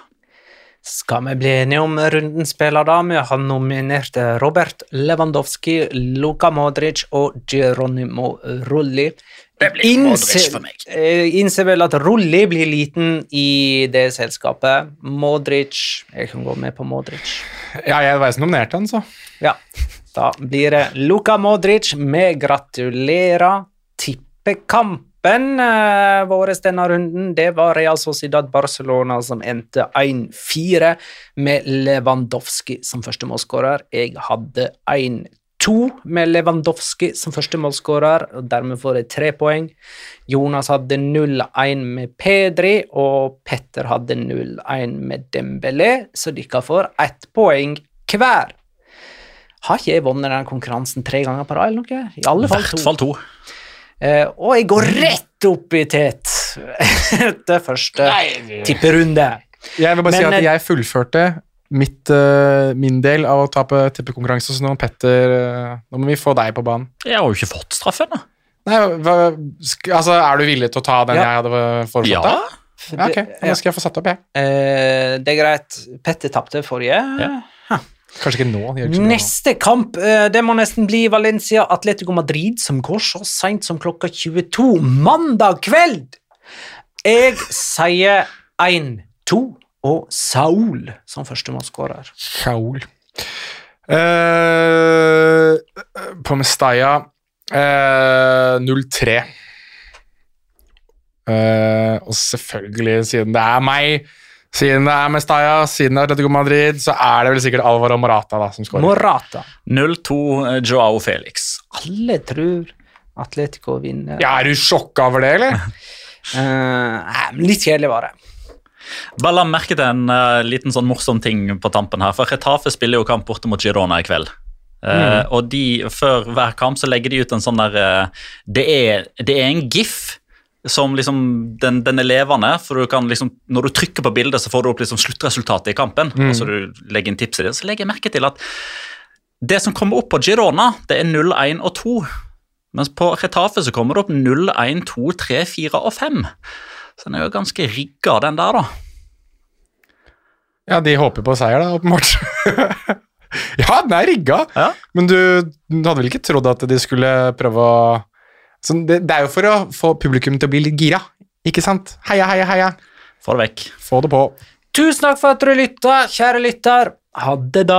Skal vi bli enige om rundens spiller, da? Vi har nominert Robert Lewandowski, Luka Modric og Geronimo Rulli. Det blir Modric for meg. Jeg innser vel at Rulli blir liten i det selskapet. Modric Jeg kan gå med på Modric. Ja, jeg var som nominerte han, så. Ja, da blir det Luka Modric. Vi gratulerer. Tippekampen eh, vår denne runden, det var Real Sociedad Barcelona som endte 1-4 med Lewandowski som første målskårer. Jeg hadde 1-2 med Lewandowski som første målskårer, og dermed får de tre poeng. Jonas hadde 0-1 med Pedri, og Petter hadde 0-1 med Dembélé, så dere får ett poeng hver. Har ikke jeg vunnet denne konkurransen tre ganger på rad? eller noe? I alle fall to. fall to. Uh, og jeg går rett opp i tet *laughs* etter første tipperunde. Jeg vil bare si at eh, jeg fullførte mitt, eh, min del av å tape tippekonkurranse, så nå, Petter, eh, nå må vi få deg på banen. Jeg har jo ikke fått straffen. Nei, hva, altså, Er du villig til å ta den Ja. jeg hadde foreslått? Ja. da? Ja, ok. Da skal jeg få satt opp, jeg. Eh, det er greit. Petter tapte forrige. Ja. Kanskje ikke nå. ikke Neste nå. Kamp eh, det må nesten bli Valencia Atletico Madrid, som går så seint som klokka 22 mandag kveld. Jeg sier 1-2 og Saul som førstemålsskårer. Saul. Uh, på Mestalla uh, 0-3. Uh, og selvfølgelig, siden det er meg, siden det er Mestalla, siden det er Atletico Madrid, så er det vel sikkert Alvaro Morata da, som skårer. Morata. 0-2 eh, Joao Felix. Alle tror Atletico vinner. Ja, Er du sjokka over det, eller? *laughs* Eh, litt kjedelig var det. Bare la merke til en uh, liten sånn morsom ting på tampen her. For Retafe spiller jo kamp borte mot Girona i kveld. Eh, og de, Før hver kamp så legger de ut en sånn der uh, det, er, det er en gif som liksom den, den er levende. for du kan liksom, Når du trykker på bildet, så får du opp liksom sluttresultatet i kampen. og så du legger inn tips i det, Så legger jeg merke til at det som kommer opp på Girona, det er 0, 1 og 2. Mens på Retafe så kommer det opp 0, 1, 2, 3, 4 og 5. Så den er jo ganske rigga, den der, da. Ja, de håper på seier, da, åpenbart. *laughs* ja, den er rigga, Ja. men du, du hadde vel ikke trodd at de skulle prøve å så det, det er jo for å få publikum til å bli litt gira, ikke sant? Heia, heia, heia. Få det vekk. Få det på. Tusen takk for at dere lytta, kjære lytter. Ha det da.